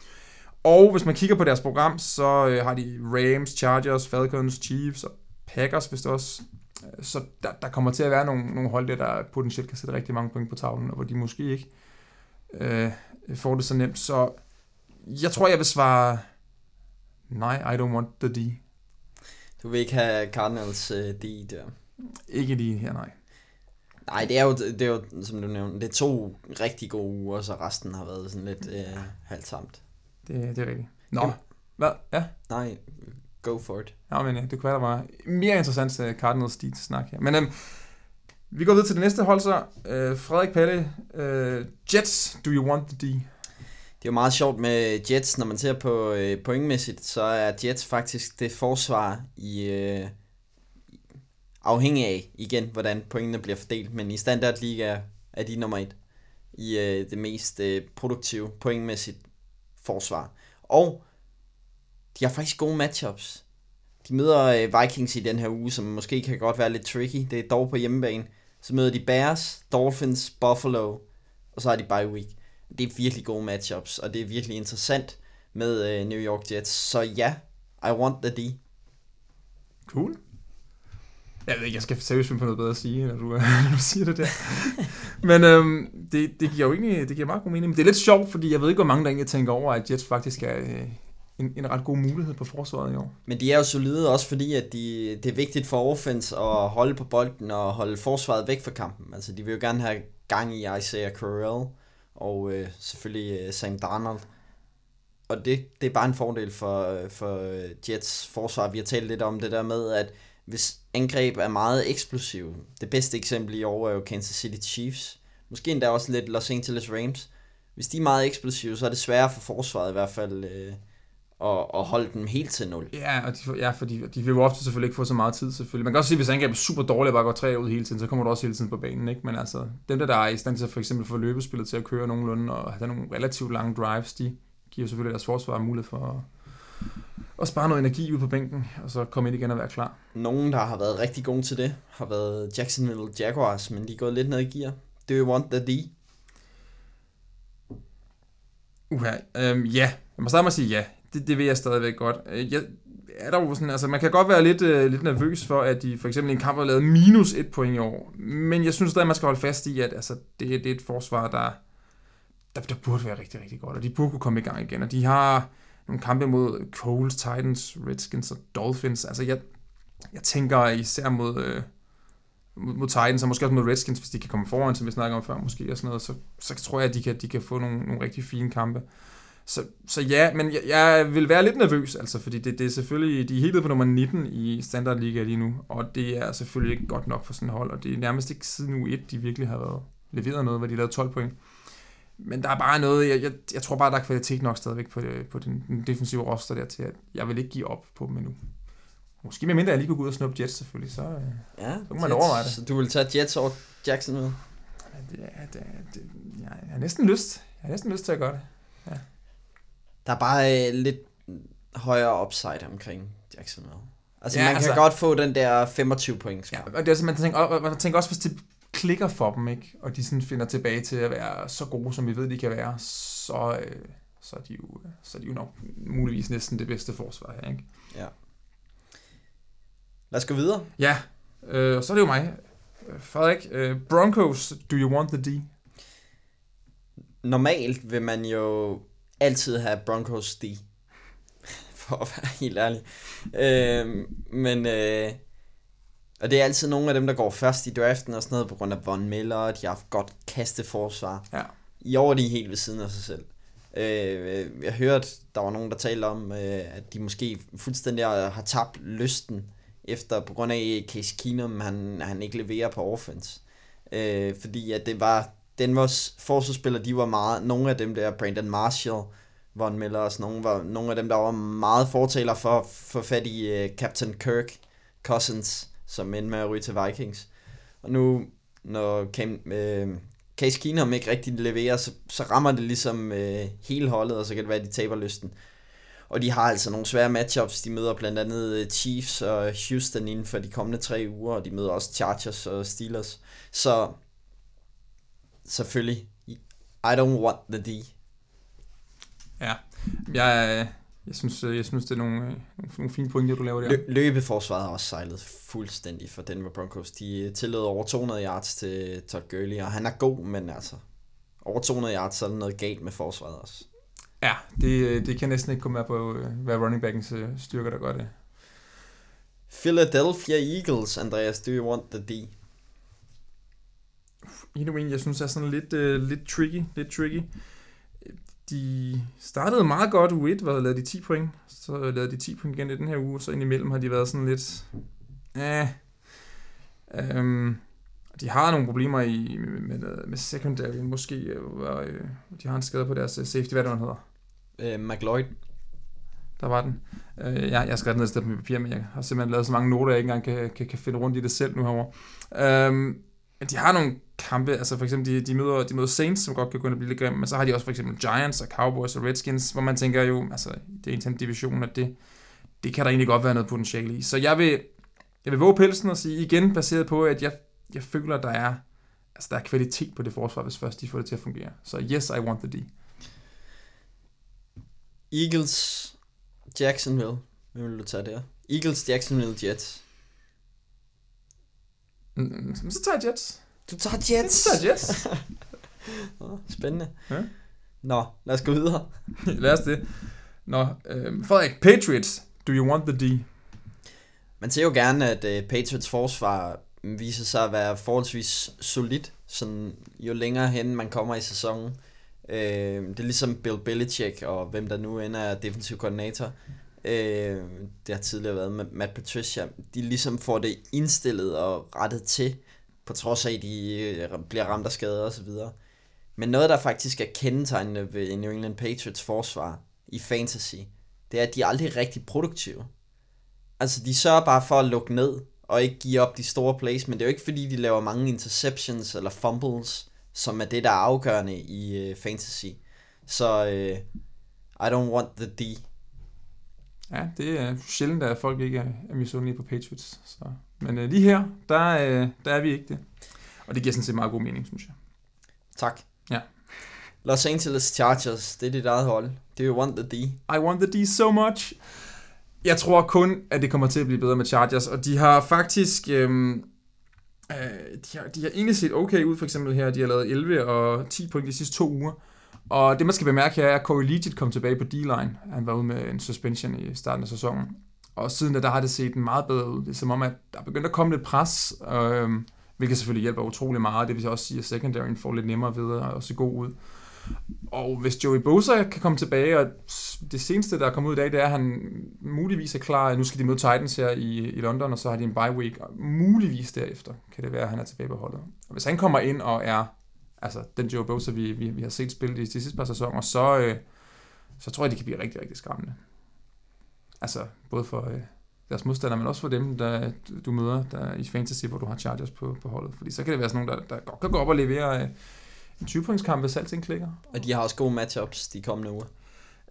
S3: Og hvis man kigger på deres program, så øh, har de Rams, Chargers, Falcons, Chiefs og Packers, hvis det også. Øh, Så der, der kommer til at være nogle, nogle hold der, der potentielt kan sætte rigtig mange point på tavlen, og hvor de måske ikke øh, får det så nemt. Så jeg tror, jeg vil svare, nej, I don't want the D.
S2: Du vil ikke have Cardinals uh, D der.
S3: Ikke lige her, nej.
S2: Nej, det er, jo, det er jo, som du nævnte, det er to rigtig gode uger, så resten har været sådan lidt uh, halvt samt.
S3: Det, det er rigtigt. Nå,
S2: Jamen.
S3: hvad? Ja,
S2: Nej, go for it.
S3: ja men ja, det kunne være, der var mere interessant uh, Cardinals stil snak her. Men um, vi går videre til det næste hold så. Uh, Frederik Palle, uh, Jets, do you want the D?
S2: Det er jo meget sjovt med Jets, når man ser på øh, pointmæssigt, så er Jets faktisk det forsvar i øh, afhængig af, igen, hvordan pointene bliver fordelt, men i standardliga er de nummer et i øh, det mest øh, produktive pointmæssigt forsvar. Og de har faktisk gode matchups. De møder øh, Vikings i den her uge, som måske kan godt være lidt tricky. Det er dog på hjemmebane. Så møder de Bears, Dolphins, Buffalo, og så har de bye week. Det er virkelig gode matchups, og det er virkelig interessant med øh, New York Jets. Så ja, I want the D.
S3: Cool. Jeg ved ikke, jeg skal seriøst finde på noget bedre at sige, når du, når du siger det der. Men øhm, det, det giver jo egentlig det giver meget god mening. Men det er lidt sjovt, fordi jeg ved ikke, hvor mange der egentlig tænker over, at Jets faktisk er øh, en, en ret god mulighed på forsvaret i år.
S2: Men de er jo solide også fordi, at de, det er vigtigt for offense at holde på bolden og holde forsvaret væk fra kampen. Altså de vil jo gerne have gang i Isaiah Correll og øh, selvfølgelig øh, Sam Darnold. Og det, det er bare en fordel for, øh, for øh, Jets forsvar. Vi har talt lidt om det der med, at hvis angreb er meget eksplosive. Det bedste eksempel i år er jo Kansas City Chiefs. Måske endda også lidt Los Angeles Rams. Hvis de er meget eksplosive, så er det sværere for forsvaret i hvert fald øh, at, at holde dem helt til nul.
S3: Ja, og de, ja, fordi de de vil jo ofte selvfølgelig ikke få så meget tid, selvfølgelig. Man kan også sige, at hvis angrebet er super dårligt og bare går tre ud hele tiden, så kommer du også hele tiden på banen, ikke? Men altså, dem der, der er i stand til for eksempel få løbespillet til at køre nogenlunde, og have nogle relativt lange drives, de giver selvfølgelig deres forsvar mulighed for at spare noget energi ud på bænken, og så komme ind igen og være klar.
S2: Nogen, der har været rigtig gode til det, har været Jacksonville Jaguars, men de er gået lidt ned i gear. Do you want the D?
S3: Uha, øhm, ja. Jeg må starte med at sige ja. Det, det vil jeg stadigvæk godt. Øh, Jeg, er der jo sådan, altså man kan godt være lidt, øh, lidt nervøs for, at de for eksempel i en kamp har lavet minus et point i år. Men jeg synes stadig, at man skal holde fast i, at altså, det, det er et forsvar, der, der, der burde være rigtig, rigtig godt. Og de burde kunne komme i gang igen. Og de har nogle kampe mod Coles, Titans, Redskins og Dolphins. Altså jeg, jeg tænker især mod, øh, mod, mod Titans, og måske også mod Redskins, hvis de kan komme foran, som vi snakker om før, måske, og sådan noget, så, så tror jeg, at de kan, de kan få nogle, nogle rigtig fine kampe. Så, så ja, men jeg, jeg vil være lidt nervøs, altså, fordi det, det er selvfølgelig, de er helt på nummer 19 i standardliga lige nu, og det er selvfølgelig ikke godt nok for sådan et hold, og det er nærmest ikke siden u 1, de virkelig har været leveret noget, hvor de lavede 12 point. Men der er bare noget, jeg, jeg, jeg tror bare, der er kvalitet nok stadigvæk på, det, på den, den defensive roster der til, at jeg vil ikke give op på dem endnu. Måske med mindre jeg lige kunne gå ud og snuppe Jets selvfølgelig, så, øh,
S2: Ja,
S3: Så kan man overveje det.
S2: Så du vil tage Jets over Jacksonville?
S3: det, er- det, er- det, jeg har næsten lyst. Jeg har næsten lyst til at gøre det.
S2: Der er bare øh, lidt højere upside omkring Jacksonville. Altså,
S3: Ja,
S2: ja, man kan
S3: altså-
S2: godt få den der 25 point.
S3: Ja, og det er man tænker, og man tænker også, hvis det klikker for dem, ikke? og de sådan finder tilbage til at være så gode, som vi ved, de kan være, så, øh, så, er de jo, så er de jo nok muligvis næsten det bedste forsvar her. Ikke?
S2: Lad os gå videre.
S3: Ja, øh, og så er det jo mig. Øh, Frederik, øh, Broncos, do you want the D?
S2: Normalt vil man jo altid have Broncos D. For at være helt ærlig. Øh, men... Øh, og det er altid nogle af dem, der går først i draften og sådan noget, på grund af Von Miller, og de har haft godt kasteforsvar.
S3: Ja.
S2: I år er de helt ved siden af sig selv. Øh, jeg hørte, der var nogen, der talte om, øh, at de måske fuldstændig har, har tabt lysten, efter på grund af Case Keenum, han, han ikke leverer på offense. Øh, fordi at det var, Denvers forsvarsspillere, de var meget, nogle af dem der, Brandon Marshall, Von Miller og sådan nogle, var nogle af dem, der var meget fortaler for at få fat i uh, Captain Kirk Cousins, som endte med at ryge til Vikings. Og nu, når Cam, øh, Case Keenum ikke rigtig leverer, så, så rammer det ligesom øh, hele holdet, og så kan det være, at de taber lysten. Og de har altså nogle svære matchups. De møder blandt andet øh, Chiefs og Houston inden for de kommende tre uger, og de møder også Chargers og Steelers. Så selvfølgelig, I don't want the D.
S3: Ja, jeg, jeg, synes, øh, jeg synes, det er nogle, øh, nogle, fine pointer, du laver der.
S2: Lø- løbeforsvaret har også sejlet fuldstændig for Denver Broncos. De øh, tillod over 200 yards til Todd Gurley, og han er god, men altså over 200 yards, så er der noget galt med forsvaret også.
S3: Ja, det, det kan næsten ikke komme med på, hvad running backens styrker, der gør det.
S2: Philadelphia Eagles, Andreas, do you want the D?
S3: Endnu en, jeg synes er sådan lidt, øh, lidt tricky, lidt tricky. De startede meget godt u 1, hvor lavede de 10 point. Så lavede de 10 point igen i den her uge, så indimellem har de været sådan lidt... Ja. Øhm, de har nogle problemer i, med, med, med secondary, måske, øh, øh, de har en skade på deres øh, safety, hvad det, man hedder?
S2: Øh, McLeod.
S3: Der var den. Øh, jeg, jeg har skrevet ned et sted på mit papir, men jeg har simpelthen lavet så mange noter, jeg ikke engang kan, kan, kan finde rundt i det selv nu herovre. Men de har nogle kampe, altså for eksempel, de, de, møder, de møder Saints, som godt kan gå ind og blive lidt grimme, men så har de også for eksempel Giants og Cowboys og Redskins, hvor man tænker jo, altså det er en division, at det, det kan der egentlig godt være noget potentiale i. Så jeg vil, jeg vil våge pelsen og sige igen, baseret på, at jeg, jeg føler, der er, altså, der er kvalitet på det forsvar, hvis først de får det til at fungere. Så yes, I want the D.
S2: Eagles, Jacksonville. Hvem vil du tage der? Eagles, Jacksonville, Jets.
S3: Mm, så tager jeg Jets.
S2: Du tager Jets!
S3: Så tager Jets.
S2: Nå, spændende.
S3: Ja.
S2: Nå, lad os gå videre.
S3: Lad os det. Nå, øh, Frederik, Patriots, do you want the D?
S2: Man ser jo gerne, at uh, Patriots forsvar viser sig at være forholdsvis solidt, sådan jo længere hen man kommer i sæsonen. Uh, det er ligesom Bill Belichick og hvem der nu end er defensiv koordinator. øh, det har tidligere været med Matt Patricia, de ligesom får det indstillet og rettet til, på trods af, at de øh, bliver ramt af skader og så videre. Men noget, der faktisk er kendetegnende ved New England Patriots forsvar i fantasy, det er, at de er aldrig rigtig produktive. Altså, de sørger bare for at lukke ned og ikke give op de store plays, men det er jo ikke fordi, de laver mange interceptions eller fumbles, som er det, der er afgørende i uh, fantasy. Så uh, I don't want the D.
S3: Ja, det er sjældent, at folk ikke er, er misundelige på Patriots. Så. Men uh, lige her, der, uh, der er vi ikke det. Og det giver sådan set meget god mening, synes jeg.
S2: Tak.
S3: Ja.
S2: Los Angeles Chargers, det er dit eget hold. Do you want the D?
S3: I want the D so much. Jeg tror kun, at det kommer til at blive bedre med Chargers, og de har faktisk... Øhm, øh, de, har, de har egentlig set okay ud, for eksempel her. De har lavet 11 og 10 point de sidste to uger. Og det, man skal bemærke her, er, at Corey Legit kom tilbage på D-line. Han var ude med en suspension i starten af sæsonen. Og siden da, der har det set meget bedre ud. Det er som om, at der er begyndt at komme lidt pres, øh, hvilket selvfølgelig hjælper utrolig meget. Det vil også sige, at secondaryen får lidt nemmere ved at se god ud. Og hvis Joey Bosa kan komme tilbage, og det seneste, der er kommet ud i dag, det er, at han muligvis er klar, nu skal de møde Titans her i, i London, og så har de en bye week, og muligvis derefter kan det være, at han er tilbage på holdet. Og hvis han kommer ind og er altså, den Joey Bosa, vi, vi, vi har set spille i de sidste par sæsoner, så, øh, så tror jeg, det kan blive rigtig, rigtig skræmmende. Altså, både for øh, deres modstandere, men også for dem, der du møder der i fantasy, hvor du har Chargers på, på holdet. Fordi så kan det være sådan nogen, der, der godt kan gå op og levere øh, en 20-pointskamp, hvis alting klikker.
S2: Og de har også gode matchups de kommende uger.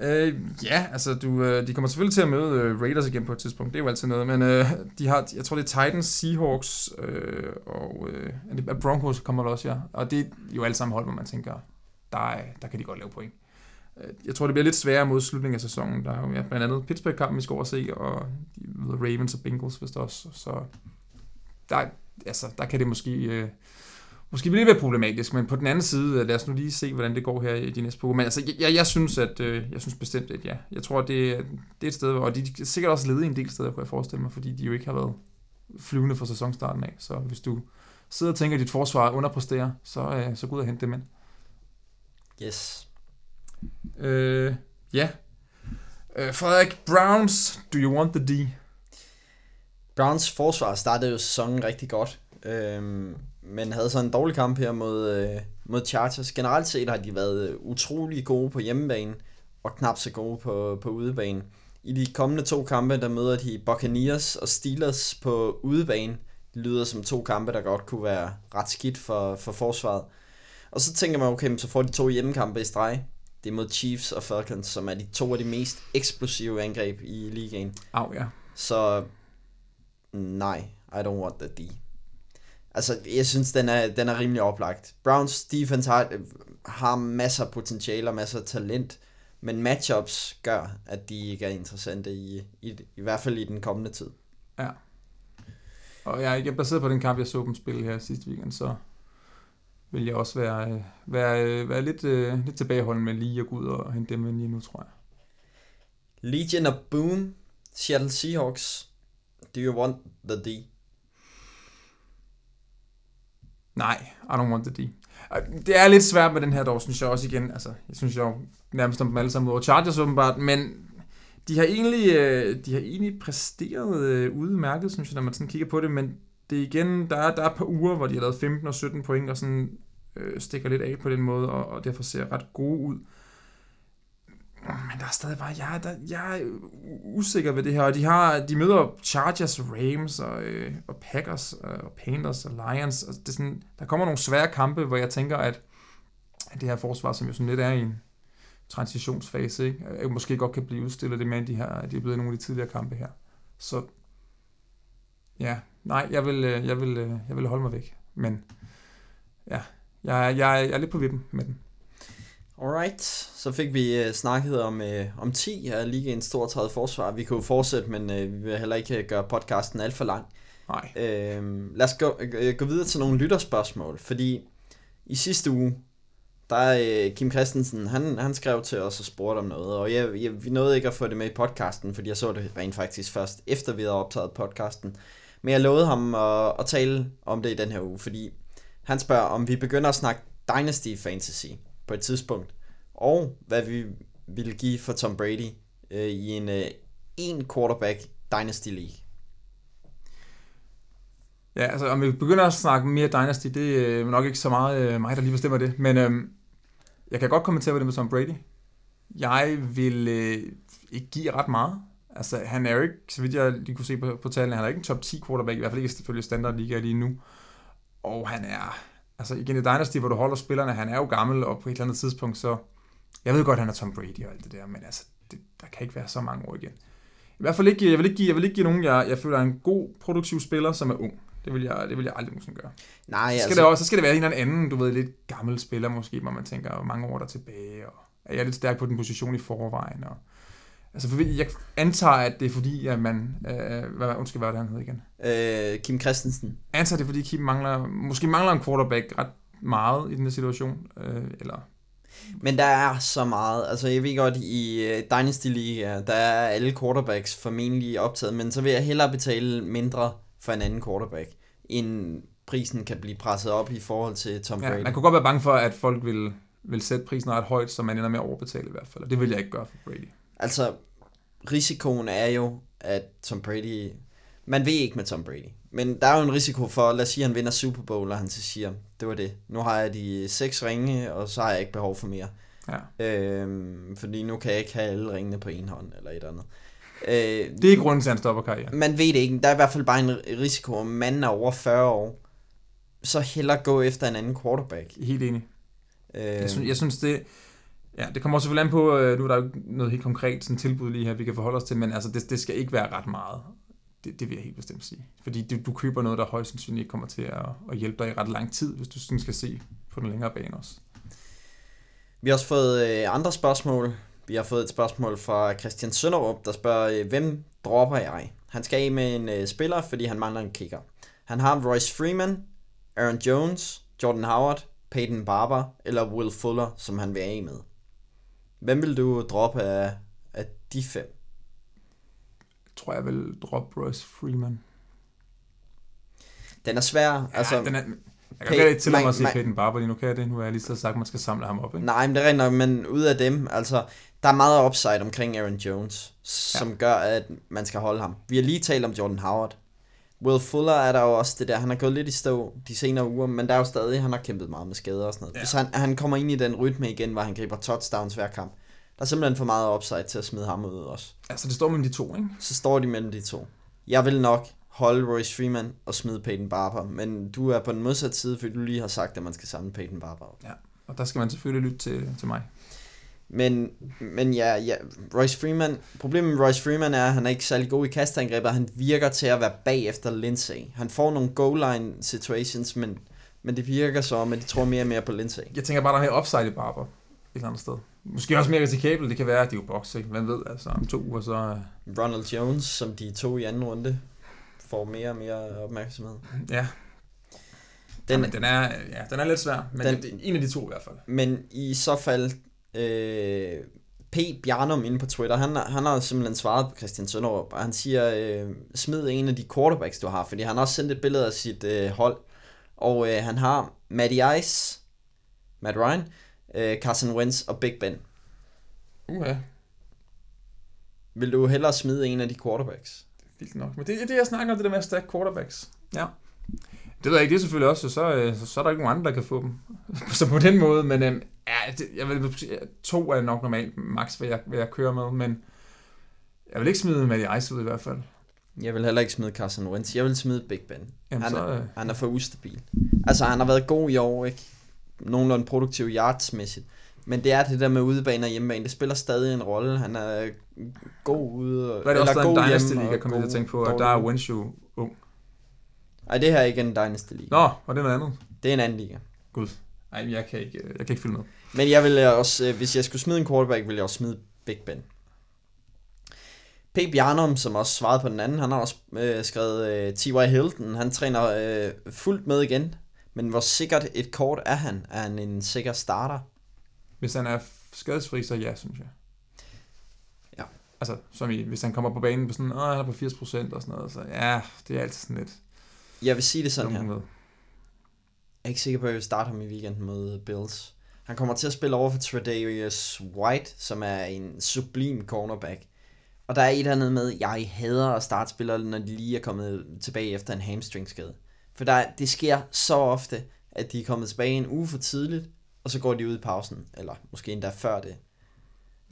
S3: Øh, ja, altså du, øh, de kommer selvfølgelig til at møde øh, Raiders igen på et tidspunkt, det er jo altid noget, men øh, de har, jeg tror det er Titans, Seahawks øh, og øh, Broncos kommer der også, ja. Og det er jo alle sammen hold, hvor man tænker, der, er, der kan de godt lave point. Jeg tror, det bliver lidt sværere mod slutningen af sæsonen. Der er jo ja, blandt andet Pittsburgh-kampen, vi skal overse, og de Ravens og Bengals, hvis det også. Så der, altså, der kan det måske... Øh, måske blive lidt problematisk, men på den anden side, øh, lad os nu lige se, hvordan det går her i de næste par Men altså, jeg, jeg, synes, at, øh, jeg synes bestemt, at ja. Jeg tror, det, det er et sted, og de er sikkert også ledige en del steder, kunne jeg forestille mig, fordi de jo ikke har været flyvende fra sæsonstarten af. Så hvis du sidder og tænker, at dit forsvar underpresterer, så, øh, så gå ud og hente dem ind.
S2: Yes.
S3: Øh, ja. Øh, Frederik, Browns, do you want the D?
S2: Browns forsvar startede jo sæsonen rigtig godt. øh, men havde så en dårlig kamp her mod, øh, mod Chargers. Generelt set har de været øh, utrolig gode på hjemmebane, og knap så gode på, på udebane. I de kommende to kampe, der møder de Buccaneers og Steelers på udebane. Det lyder som to kampe, der godt kunne være ret skidt for, for forsvaret. Og så tænker man, okay, så får de to hjemmekampe i streg. Det er mod Chiefs og Falcons, som er de to af de mest eksplosive angreb i ligaen.
S3: Au, ja.
S2: Så nej, I don't want the D. Altså, jeg synes, den er, den er rimelig oplagt. Browns defense har, har masser af potentiale og masser af talent, men matchups gør, at de ikke er interessante i, i, i hvert fald i den kommende tid.
S3: Ja. Og jeg er baseret på den kamp, jeg så dem spille her sidste weekend, så vil jeg også være, være, være lidt, uh, lidt tilbageholden med lige at gå ud og hente dem ind lige nu, tror jeg.
S2: Legion of Boom, Seattle Seahawks. Do you want the D?
S3: Nej, I don't want the D. Det er lidt svært med den her dog, synes jeg også igen. Altså, jeg synes jo nærmest om dem alle sammen over Chargers åbenbart, men de har egentlig, øh, de har egentlig præsteret øh, udmærket, synes jeg, når man sådan kigger på det, men det er igen, der er, der er et par uger, hvor de har lavet 15 og 17 point, og sådan øh, stikker lidt af på den måde, og, og derfor ser ret gode ud. Men der er stadig bare, jeg, der, jeg er usikker ved det her, og de, har, de møder Chargers, Rams og, øh, og Packers øh, og Panthers og Lions, og det er sådan, der kommer nogle svære kampe, hvor jeg tænker, at, at det her forsvar, som jo sådan lidt er i en transitionsfase, ikke, måske godt kan blive udstillet det med, de, her, de er blevet nogle af de tidligere kampe her. Så ja, nej, jeg vil, øh, jeg vil, øh, jeg vil holde mig væk, men ja, jeg, jeg, jeg er lidt på vippen med den.
S2: Alright, så fik vi uh, snakket om, om 10 af ligaens 32 forsvar. Vi kunne fortsætte, men vi vil heller ikke gøre podcasten alt for lang.
S3: Nej.
S2: Uh, lad os gå, gå videre til nogle lytterspørgsmål, fordi i sidste uge, der Kim Christensen, han, han skrev til os og spurgte om noget, og jeg, jeg, vi nåede ikke at få det med i podcasten, fordi jeg så det rent faktisk først, efter vi havde optaget podcasten. Men jeg lovede ham at, at tale om det i den her uge, fordi han spørger, om vi begynder at snakke Dynasty Fantasy på et tidspunkt, og hvad vi ville give for Tom Brady øh, i en, øh, en quarterback Dynasty League.
S3: Ja, altså om vi begynder at snakke mere Dynasty, det øh, er nok ikke så meget øh, mig, der lige bestemmer det. Men øh, jeg kan godt kommentere på det med Tom Brady. Jeg vil øh, ikke give ret meget. Altså, han er jo ikke, så vidt jeg lige kunne se på, på tallene, han er ikke en top 10 quarterback, i hvert fald ikke selvfølgelig standardliga lige nu. Og han er, altså igen i Dynasty, hvor du holder spillerne, han er jo gammel, og på et eller andet tidspunkt, så, jeg ved godt, han er Tom Brady og alt det der, men altså, det, der kan ikke være så mange år igen. I hvert fald ikke, jeg vil ikke give, jeg vil ikke give nogen, jeg, jeg føler er en god produktiv spiller, som er ung. Det vil jeg, det vil jeg aldrig nogensinde gøre.
S2: Nej,
S3: Så skal,
S2: altså,
S3: det også, så skal det være en eller anden, du ved, lidt gammel spiller måske, hvor man tænker, hvor mange år der er tilbage, og er jeg lidt stærk på den position i forvejen, og Altså, for jeg antager, at det er fordi, at man... Øh, hvad, undskyld, hvad var det, han hed igen?
S2: øh, Kim Christensen.
S3: Jeg antager, det er fordi, Kim mangler... Måske mangler en quarterback ret meget i den her situation. Øh, eller...
S2: Men der er så meget. Altså, jeg ved godt, i uh, Dynasty League, der er alle quarterbacks formentlig optaget, men så vil jeg hellere betale mindre for en anden quarterback, end prisen kan blive presset op i forhold til Tom Brady.
S3: Ja, man kunne godt være bange for, at folk vil, vil sætte prisen ret højt, så man ender med at overbetale i hvert fald. Og det vil jeg ikke gøre for Brady.
S2: Altså, risikoen er jo, at Tom Brady... Man ved ikke med Tom Brady. Men der er jo en risiko for, lad os sige, at han vinder Super Bowl, og han så siger, det var det. Nu har jeg de seks ringe, og så har jeg ikke behov for mere.
S3: Ja.
S2: Øhm, fordi nu kan jeg ikke have alle ringene på en hånd, eller et eller andet. Øh,
S3: Det er grunden til, at han stopper karrieren.
S2: man ved det ikke. Der er i hvert fald bare en risiko, om manden er over 40 år. Så hellere gå efter en anden quarterback.
S3: Helt enig.
S2: Øh,
S3: Jeg synes, jeg synes det... Ja, det kommer selvfølgelig an på, øh, nu er der jo noget helt konkret sådan tilbud lige her, vi kan forholde os til, men altså, det, det skal ikke være ret meget. Det, det vil jeg helt bestemt sige. Fordi du, du køber noget, der højst sandsynligt ikke kommer til at, at hjælpe dig i ret lang tid, hvis du sådan skal se på den længere bane også.
S2: Vi har også fået øh, andre spørgsmål. Vi har fået et spørgsmål fra Christian Sønderup, der spørger, øh, hvem dropper jeg? Han skal af med en øh, spiller, fordi han mangler en kicker. Han har Royce Freeman, Aaron Jones, Jordan Howard, Peyton Barber eller Will Fuller, som han vil af med. Hvem vil du droppe af, af de fem?
S3: Jeg tror, jeg vil droppe Royce Freeman.
S2: Den er svær.
S3: Altså,
S2: altså,
S3: ja, den er, jeg kan ikke til
S2: man-
S3: mig at sige Peyton Barber lige nu, kan jeg det? Nu har jeg lige så sagt, at man skal samle ham op, ikke?
S2: Nej, men det er rigtigt nok, men ud af dem, altså, der er meget upside omkring Aaron Jones, som ja. gør, at man skal holde ham. Vi har lige talt om Jordan Howard. Will Fuller er der jo også det der, han har gået lidt i stå de senere uger, men der er jo stadig, han har kæmpet meget med skader og sådan noget. Ja. Hvis han, han kommer ind i den rytme igen, hvor han griber touchdowns hver kamp, der er simpelthen for meget upside til at smide ham ud også.
S3: Altså, det står mellem de to, ikke?
S2: Så står de mellem de to. Jeg vil nok holde Royce Freeman og smide Peyton Barber, men du er på den modsatte side, fordi du lige har sagt, at man skal samle Peyton Barber op.
S3: Ja. Og der skal man selvfølgelig lytte til, til mig.
S2: Men, men ja, ja, Royce Freeman, problemet med Royce Freeman er, at han er ikke særlig god i kastangrebet, og han virker til at være bag efter Lindsay. Han får nogle goal line situations, men, men det virker så, at de tror mere og mere på Lindsay.
S3: Jeg tænker bare, der er mere upside i Barber et eller andet sted. Måske også mere risikabelt. Det kan være, at det er jo boks, ikke? Hvem ved, altså om to uger, så... øh,
S2: Ronald Jones, som de to i anden runde, får mere og mere opmærksomhed.
S3: Ja,
S2: Den,
S3: den, den, er, ja, den er lidt svær, men
S2: Den-
S3: det en af de to i hvert fald.
S2: Men i så fald, øh, P. Bjarnum inde på Twitter, han, han har simpelthen svaret på Christian Sønderup, og han siger, øh, smid en af de quarterbacks, du har, fordi han har også sendt et billede af sit øh, hold, og øh, han har Matty Ice, Matt Ryan, øh, Carson Wentz og Big Ben.
S3: Uha,
S2: Vil du hellere smide en af de quarterbacks?
S3: vildt nok. Men det er det, jeg snakker om, det der med at stack quarterbacks. Ja. Det ved jeg ikke, det er selvfølgelig også, så, øh, så, så er der ikke nogen andre, der kan få dem. så på den måde, men øhm, ja, det, jeg vil, to er nok normalt max, hvad jeg, hvad jeg kører med, men jeg vil ikke smide Matty Ice ud i hvert fald.
S2: Jeg vil heller ikke smide Carson Wentz, jeg vil smide Big Ben.
S3: Jamen,
S2: Han
S3: så,
S2: er,
S3: øh,
S2: han er for ustabil. Altså, han har været god i år, ikke? Nogenlunde produktiv yardsmæssigt. Men det er det der med udebane og hjemmebane. Det spiller stadig en rolle. Han er god ude.
S3: hvad er det også, er en
S2: god
S3: Dynasty League,
S2: og
S3: kommer jeg til at
S2: god
S3: tænke på, at
S2: dårlig
S3: der er jo ung.
S2: Ej, det her er ikke en Dynasty League.
S3: Nå, var det noget andet?
S2: Det er en anden liga.
S3: Gud. Ej, jeg kan ikke, jeg kan ikke følge med.
S2: Men jeg vil også, øh, hvis jeg skulle smide en quarterback, ville jeg også smide Big Ben. P. Bjarnum, som også svarede på den anden, han har også øh, skrevet øh, T.Y. Hilton. Han træner øh, fuldt med igen. Men hvor sikkert et kort er han? Er han en sikker starter?
S3: Hvis han er skadesfri, så ja, synes jeg.
S2: Ja.
S3: Altså, som i, hvis han kommer på banen på sådan, åh, han er på 80% og sådan noget, så ja, det er altid sådan lidt
S2: Jeg vil sige det sådan her.
S3: med.
S2: Jeg er ikke sikker på, at jeg vil starte ham i weekenden mod Bills. Han kommer til at spille over for Tredavious White, som er en sublim cornerback. Og der er et eller andet med, jeg hader at starte spillere, når de lige er kommet tilbage efter en hamstringskade. For der, det sker så ofte, at de er kommet tilbage en uge for tidligt, og så går de ud i pausen, eller måske endda før det.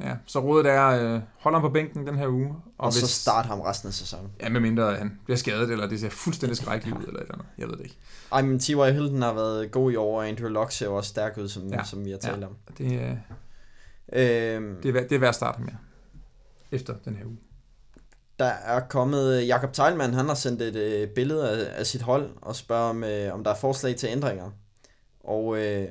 S3: Ja, så rådet er, øh, hold ham på bænken den her uge.
S2: Og, og
S3: hvis,
S2: så start ham resten af sæsonen.
S3: Ja, medmindre han bliver skadet, eller det ser fuldstændig skrækkeligt ud, eller et eller andet. Jeg ved det ikke.
S2: Ej, men T.Y. Hilton har været god i år, og Andrew Luck ser også stærk ud, som, ja. Som vi har talt
S3: Ja.
S2: om.
S3: Det, øh,
S2: Øhm,
S3: det, er, det er værd at starte ham, ja. Efter den her uge.
S2: Der er kommet, Jakob Teilmann, han har sendt et øh, billede af, af sit hold, og spørger, om, øh, om der er forslag til ændringer. Og, øh,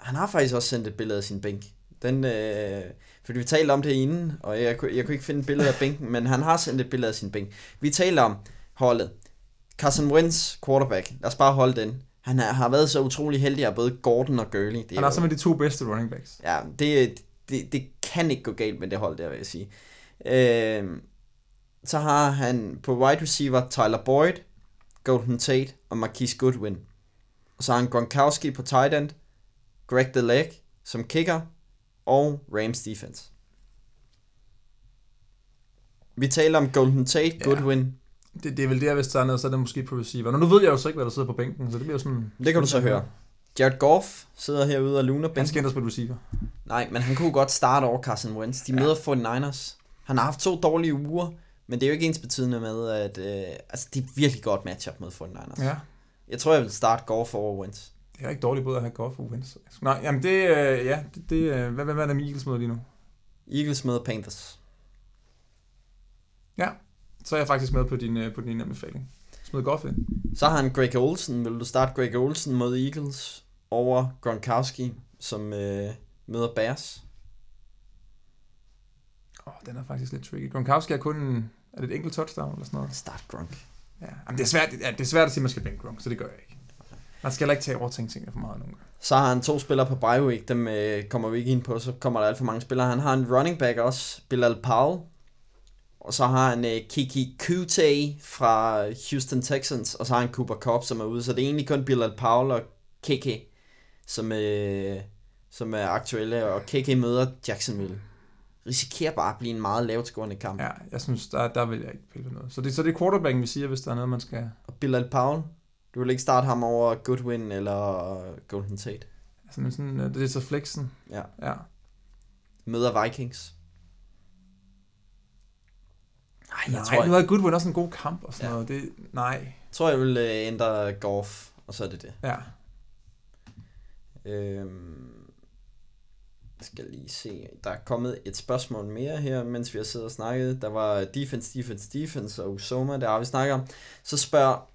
S2: han har faktisk også sendt et billede af sin bænk. Den, øh, fordi vi talte om det inden, og jeg, kunne- jeg kunne ikke finde et billede af bænken, men han har sendt et billede af sin bænk. Vi taler om holdet. Carson Wentz, quarterback. Lad os bare holde den. Han har, har været så utrolig heldig af både Gordon og Gurley. Det
S3: Han er simpelthen de to bedste running backs.
S2: Ja, det, det, det kan ikke gå galt med det hold der, vil jeg sige. Øh, så har han på wide receiver Tyler Boyd, Golden Tate og Marquise Goodwin. Og så har han Gronkowski på tight end, Greg the Leg som kicker, og Rams defense. Vi taler om Golden Tate,
S3: Ja.
S2: Goodwin.
S3: Det, det er vel der, hvis der er noget, så er det måske på receiver. Nu, nu ved jeg jo så ikke, hvad der sidder på bænken, så det bliver sådan...
S2: Det kan du så høre. Jared Goff sidder herude og luner
S3: Han
S2: bænken.
S3: skal ændres på receiver.
S2: Nej, men han kunne godt starte over Carson Wentz. De møder 49ers. Han har haft to dårlige uger, men det er jo ikke ens betydende med, at øh, altså, det er virkelig godt matchup mod 49ers.
S3: Ja.
S2: Jeg tror, jeg vil starte Goff over Wentz.
S3: Det er ikke dårligt både at have Goff og Wentz. Nej, jamen det, øh, ja, det, det øh, hvad, hvad, hvad er der med Eagles møder lige nu?
S2: Eagles møder Panthers.
S3: Ja, så er jeg faktisk med på din, øh, på din anbefaling. Smid Goff ind.
S2: Så har han Greg Olsen. Vil du starte Greg Olsen mod Eagles over Gronkowski, som øh, møder Bears?
S3: Åh, oh, den er faktisk lidt tricky. Gronkowski er kun er det et enkelt touchdown eller sådan noget?
S2: Start Gronk.
S3: Ja, jamen det er svært, ja, det er svært at sige, at man skal bænke Gronk, så det gør jeg ikke. Man skal heller ikke tage overtænke tingene for meget nogle gange.
S2: Så har han to spillere på bye week, dem øh, kommer vi ikke ind på, så kommer der alt for mange spillere. Han har en running back også, Bilal Powell. Og så har han øh, Kiki Kute fra Houston Texans, og så har han Cooper Cup, som er ude. Så det er egentlig kun Bilal Powell og Kiki, som, øh, som er aktuelle, og Kiki møder Jacksonville. Risikerer bare at blive en meget lavt scorende kamp.
S3: Ja, jeg synes, der, der vil jeg ikke pille noget. Så det, så det er quarterbacken, vi siger, hvis der er noget, man skal...
S2: Og Bilal Powell, du vil ikke starte ham over Goodwin eller Golden Tate.
S3: Altså, men sådan, øh, det er så flexen.
S2: Ja.
S3: Ja.
S2: Møder Vikings. Ej, jeg
S3: Nej,
S2: tror,
S3: nu havde Goodwin også en god kamp og sådan
S2: Ja.
S3: noget. Det, nej.
S2: Jeg tror, jeg vil øh, ændre golf, og så er det det.
S3: Ja.
S2: Øhm, skal lige se. Der er kommet et spørgsmål mere her, mens vi har siddet og snakket. Der var defense, defense, defense og Usoma, der har vi snakket om. Så spørger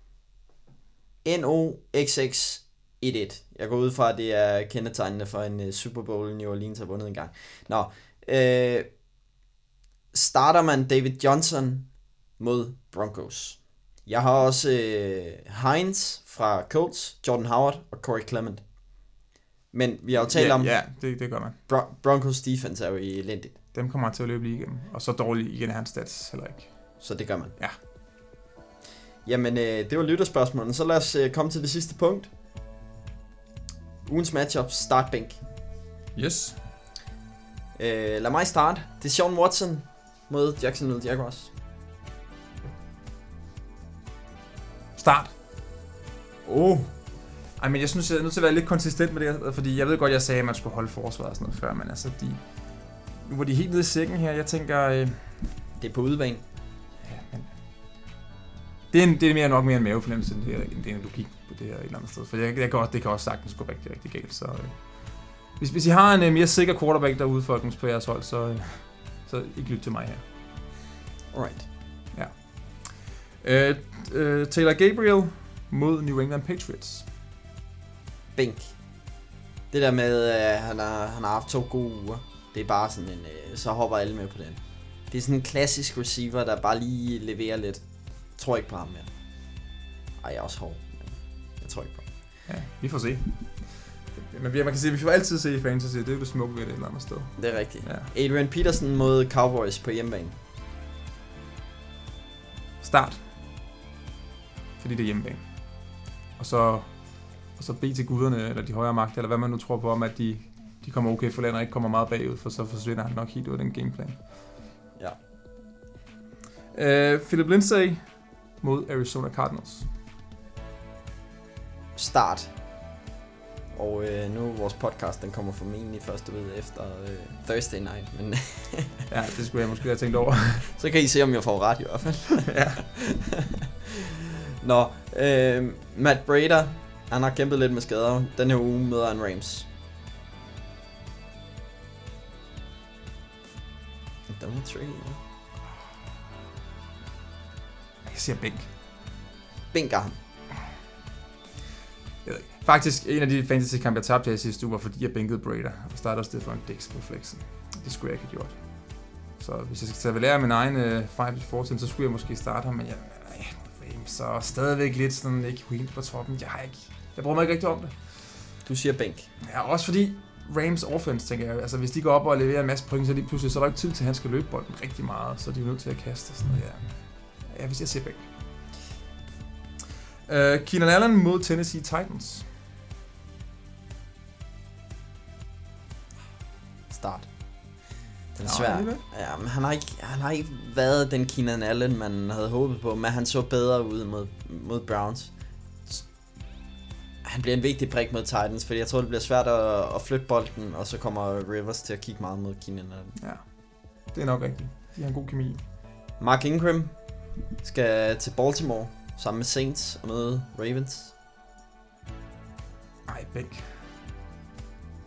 S2: NOXX11. Jeg går ud fra, at det er kendetegnende for en uh, Super Bowl, New Orleans har vundet en gang. Nå, øh, starter man David Johnson mod Broncos. Jeg har også øh, Heinz fra Colts, Jordan Howard og Corey Clement. Men vi har jo talt
S3: ja,
S2: om,
S3: Ja, det, det gør man.
S2: Bron- Broncos defense er jo elendigt,
S3: Dem kommer han til at løbe lige igennem. Og så dårligt igen er hans stats heller ikke.
S2: så det gør man.
S3: Ja.
S2: Jamen, øh, det var lytterspørgsmålene. Så lad os øh, komme til det sidste punkt. Ugens matchup, startbænk.
S3: Yes.
S2: Øh, lad mig starte. Det er Sean Watson mod Jacksonville Jaguars.
S3: Start.
S2: Oh.
S3: Ej, men jeg synes, jeg er nødt til at være lidt konsistent med det, her, fordi jeg ved godt, jeg sagde, at man skulle holde forsvaret og sådan noget før, men altså, de, nu var de helt nede i sækken her. Jeg tænker, øh,
S2: Det er på udebane.
S3: ja, men, det er, en, det er mere nok mere en mavefornemmelse, end det er, end det er en logik på det her et eller andet sted. For jeg, jeg kan også, det kan også sagtens gå rigtig, rigtig galt. Så, øh, hvis, hvis I har en øh, mere sikker quarterback derude, folkens, på jeres hold, så, øh, så ikke lyt til mig her.
S2: Alright.
S3: Øh, øh, Taylor Gabriel mod New England Patriots.
S2: Bænk. Det der med, at han har, han har haft to gode uger, det er bare sådan en, øh, så hopper alle med på den. Det er sådan en klassisk receiver, der bare lige leverer lidt. Jeg tror ikke på ham mere. Ej, jeg er også hård, jeg tror ikke på ham.
S3: Ja, vi får se. Men vi- man kan sige, at vi får altid se i fantasy. Det er jo det smukke ved det et eller andet sted.
S2: Det er rigtigt.
S3: Ja.
S2: Adrian Peterson mod Cowboys på hjemmebane.
S3: Start. Fordi det er hjemmebane. Og så, og så bed til guderne, eller de højere magter, eller hvad man nu tror på om, at de de kommer okay for land og ikke kommer meget bagud, for så forsvinder han nok helt ud af den gameplan.
S2: Ja.
S3: Øh, Philip Lindsay mod Arizona Cardinals.
S2: Start. Og øh, nu vores podcast, den kommer formentlig først ud efter øh, Thursday night, men
S3: Ja, det skulle jeg måske have tænkt over.
S2: så kan I se, om jeg får ret i hvert fald.
S3: ja.
S2: Nå, øh, Matt Brader, han har kæmpet lidt med skader. Den her uge møder han Rams. Tricky, ja.
S3: Jeg siger bænk.
S2: Bænker ham.
S3: Jeg ved ikke. Faktisk, en af de fantasy-kampe, jeg tabte her i sidste uge, var fordi jeg bænkede Brader og startede Stefan Dix på flexen. Det skulle jeg ikke have gjort. Så hvis jeg skal tage lære min egen øh, fejl i fortiden, så skulle jeg måske starte ham, men jeg, ja, Rams så stadigvæk lidt sådan ikke helt på toppen. Jeg har ikke, jeg bruger mig ikke rigtig om det.
S2: Du siger bænk.
S3: Ja, også fordi Rams offense, tænker jeg, altså hvis de går op og leverer en masse point, så er de pludselig, så er der ikke tid til, at han skal løbe bolden rigtig meget, så de er nødt til at kaste og sådan noget, ja. Ja, hvis jeg siger begge. Uh, Keenan Allen mod Tennessee Titans.
S2: Start. Den er
S3: Nå,
S2: svær. Ja, men han har, ikke, han har ikke været den Keenan Allen, man havde håbet på, men han så bedre ud mod, mod Browns. Han bliver en vigtig brik mod Titans, fordi jeg tror, det bliver svært at, at flytte bolden, og så kommer Rivers til at kigge meget mod Keenan Allen.
S3: Ja, det er nok rigtigt. De har en god kemi.
S2: Mark Ingram skal til Baltimore sammen med Saints og møde Ravens.
S3: Ej, begge.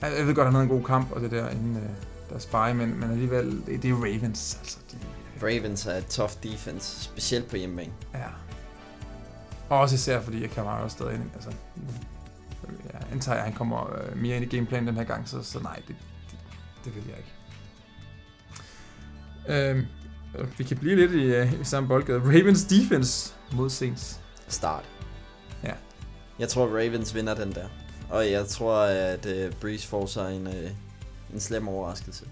S3: Jeg, jeg ved godt, han havde en god kamp, og det der inden øh, der spy, men, men alligevel, det, det er Ravens, altså. De,
S2: Ravens er et tough defense, specielt på hjemmebane.
S3: ja. Og også især, fordi jeg kan meget stadig ind, altså. Jeg antager, at han kommer øh, mere ind i gameplanen den her gang, så, så nej, det, det, det vil jeg ikke. Øhm, øh, vi kan blive lidt i, øh, i samme boldgade. Ravens defense mod Saints.
S2: Start.
S3: Ja.
S2: Jeg tror, Ravens vinder den der. Og jeg tror, at uh, Breeze får sig en, uh, en slem overraskelse.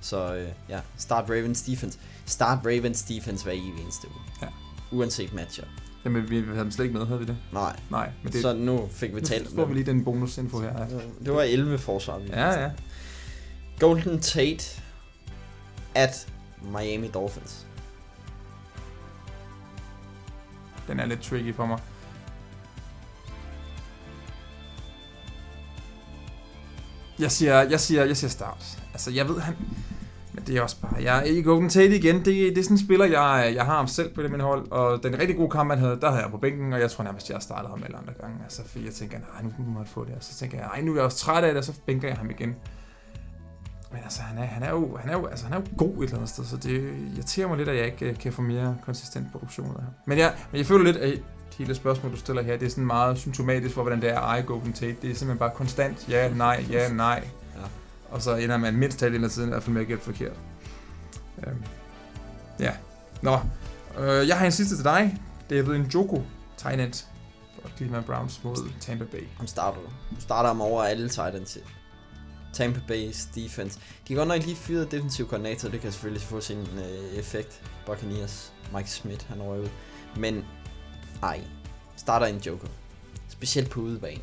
S2: Så uh, ja, start Ravens defense. Start Ravens defense hver evig eneste uge.
S3: Ja.
S2: Uanset matchup.
S3: Jamen, vi, havde dem slet ikke med, havde vi det?
S2: Nej,
S3: Nej, men det,
S2: så nu fik vi talt
S3: får
S2: om
S3: vi
S2: det.
S3: lige den bonusinfo her.
S2: Det var 11 forsvar. vi
S3: Ja, ja.
S2: Golden Tate at Miami Dolphins.
S3: Den er lidt tricky for mig. Jeg siger, jeg siger, jeg siger start. Altså, jeg ved, han... Men det er også bare... Jeg er i Golden Tate igen. Det, det er sådan en spiller, jeg, jeg har ham selv på det min hold. Og den rigtig gode kamp, han havde, der havde jeg på bænken. Og jeg tror nærmest, jeg har startet ham alle andre gange. Altså, fordi jeg tænker, nej, nu må jeg få det. Og så tænker jeg, nej, nu er jeg også træt af det, og så bænker jeg ham igen. Men altså, han er, han er, jo, han er, jo, altså, han er jo god et eller andet sted, så det irriterer mig lidt, at jeg ikke øh, kan få mere konsistent produktion af ham. Men jeg, men jeg føler lidt, at hele spørgsmål, du stiller her, det er sådan meget symptomatisk for, hvordan det er at eje Golden Tate. Det er simpelthen bare konstant, ja, nej, ja, nej.
S2: Ja.
S3: Og så ender man mindst halvdelen af tiden i hvert fald med at gætte forkert. Øhm. Ja. Nå, øh, jeg har en sidste til dig. David Njoku, tight end for Cleveland Browns mod Tampa Bay.
S2: Ham starter. Du starter ham over alle Titans. Tampa Bay's defense. De har godt nok lige fyret defensiv koordinator, det kan selvfølgelig få sin øh, effekt. Buccaneers, Mike Smith, han røg ud. Men, ej, starter en joker. Specielt på udebane.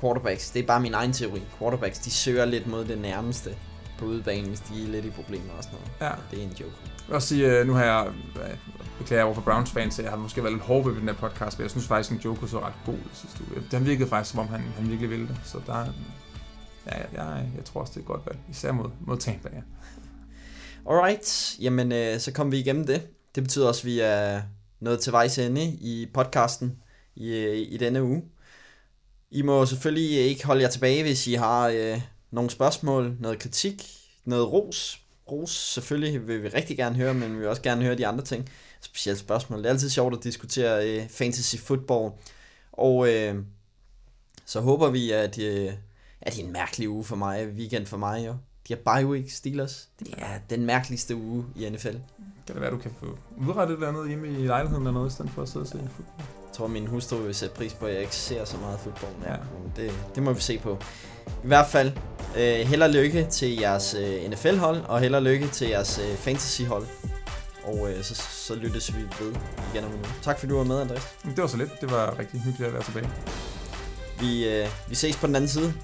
S2: Quarterbacks, det er bare min egen teori. Quarterbacks, de søger lidt mod det nærmeste på udebane, hvis de er lidt i problemer og sådan noget.
S3: Ja.
S2: Det er en joker.
S3: Jeg vil også sige, øh, nu har jeg, øh, beklager over for Browns fans, jeg har måske været lidt hård ved den her podcast, men jeg synes faktisk, at Joko så ret god i sidste uge. Den virkede faktisk, som om han, han virkelig ville det. Så der, ja, jeg, jeg, jeg tror også, det er et godt valg. Især mod, mod Tampa, ja.
S2: Alright, jamen øh, så kom vi igennem det. Det betyder også, at vi er nået til vejs ende i podcasten i, i denne uge. I må selvfølgelig ikke holde jer tilbage, hvis I har øh, nogle spørgsmål, noget kritik, noget ros. Ros selvfølgelig vil vi rigtig gerne høre, men vi vil også gerne høre de andre ting. Specielt spørgsmål. Det er altid sjovt at diskutere øh, fantasy football. Og øh, så håber vi, at, øh, at det er en mærkelig uge for mig, weekend for mig jo. De har bye week Steelers. Det er den mærkeligste uge i NFL.
S3: Kan det være, du kan få udrettet et eller andet hjemme i lejligheden eller noget, i stedet for at sidde og se fodbold?
S2: Jeg tror, min hustru vil sætte pris på, at jeg ikke ser så meget fodbold.
S3: Ja.
S2: Ja. Det, det må vi se på. I hvert fald, øh, held og lykke til jeres øh, NFL-hold, og held og lykke til jeres øh, fantasy-hold. Og øh, så, så lyttes vi ved igen om en uge. Tak fordi du var med, Andreas.
S3: Det var så lidt. Det var rigtig hyggeligt at være tilbage.
S2: Vi, øh, vi ses på den anden side.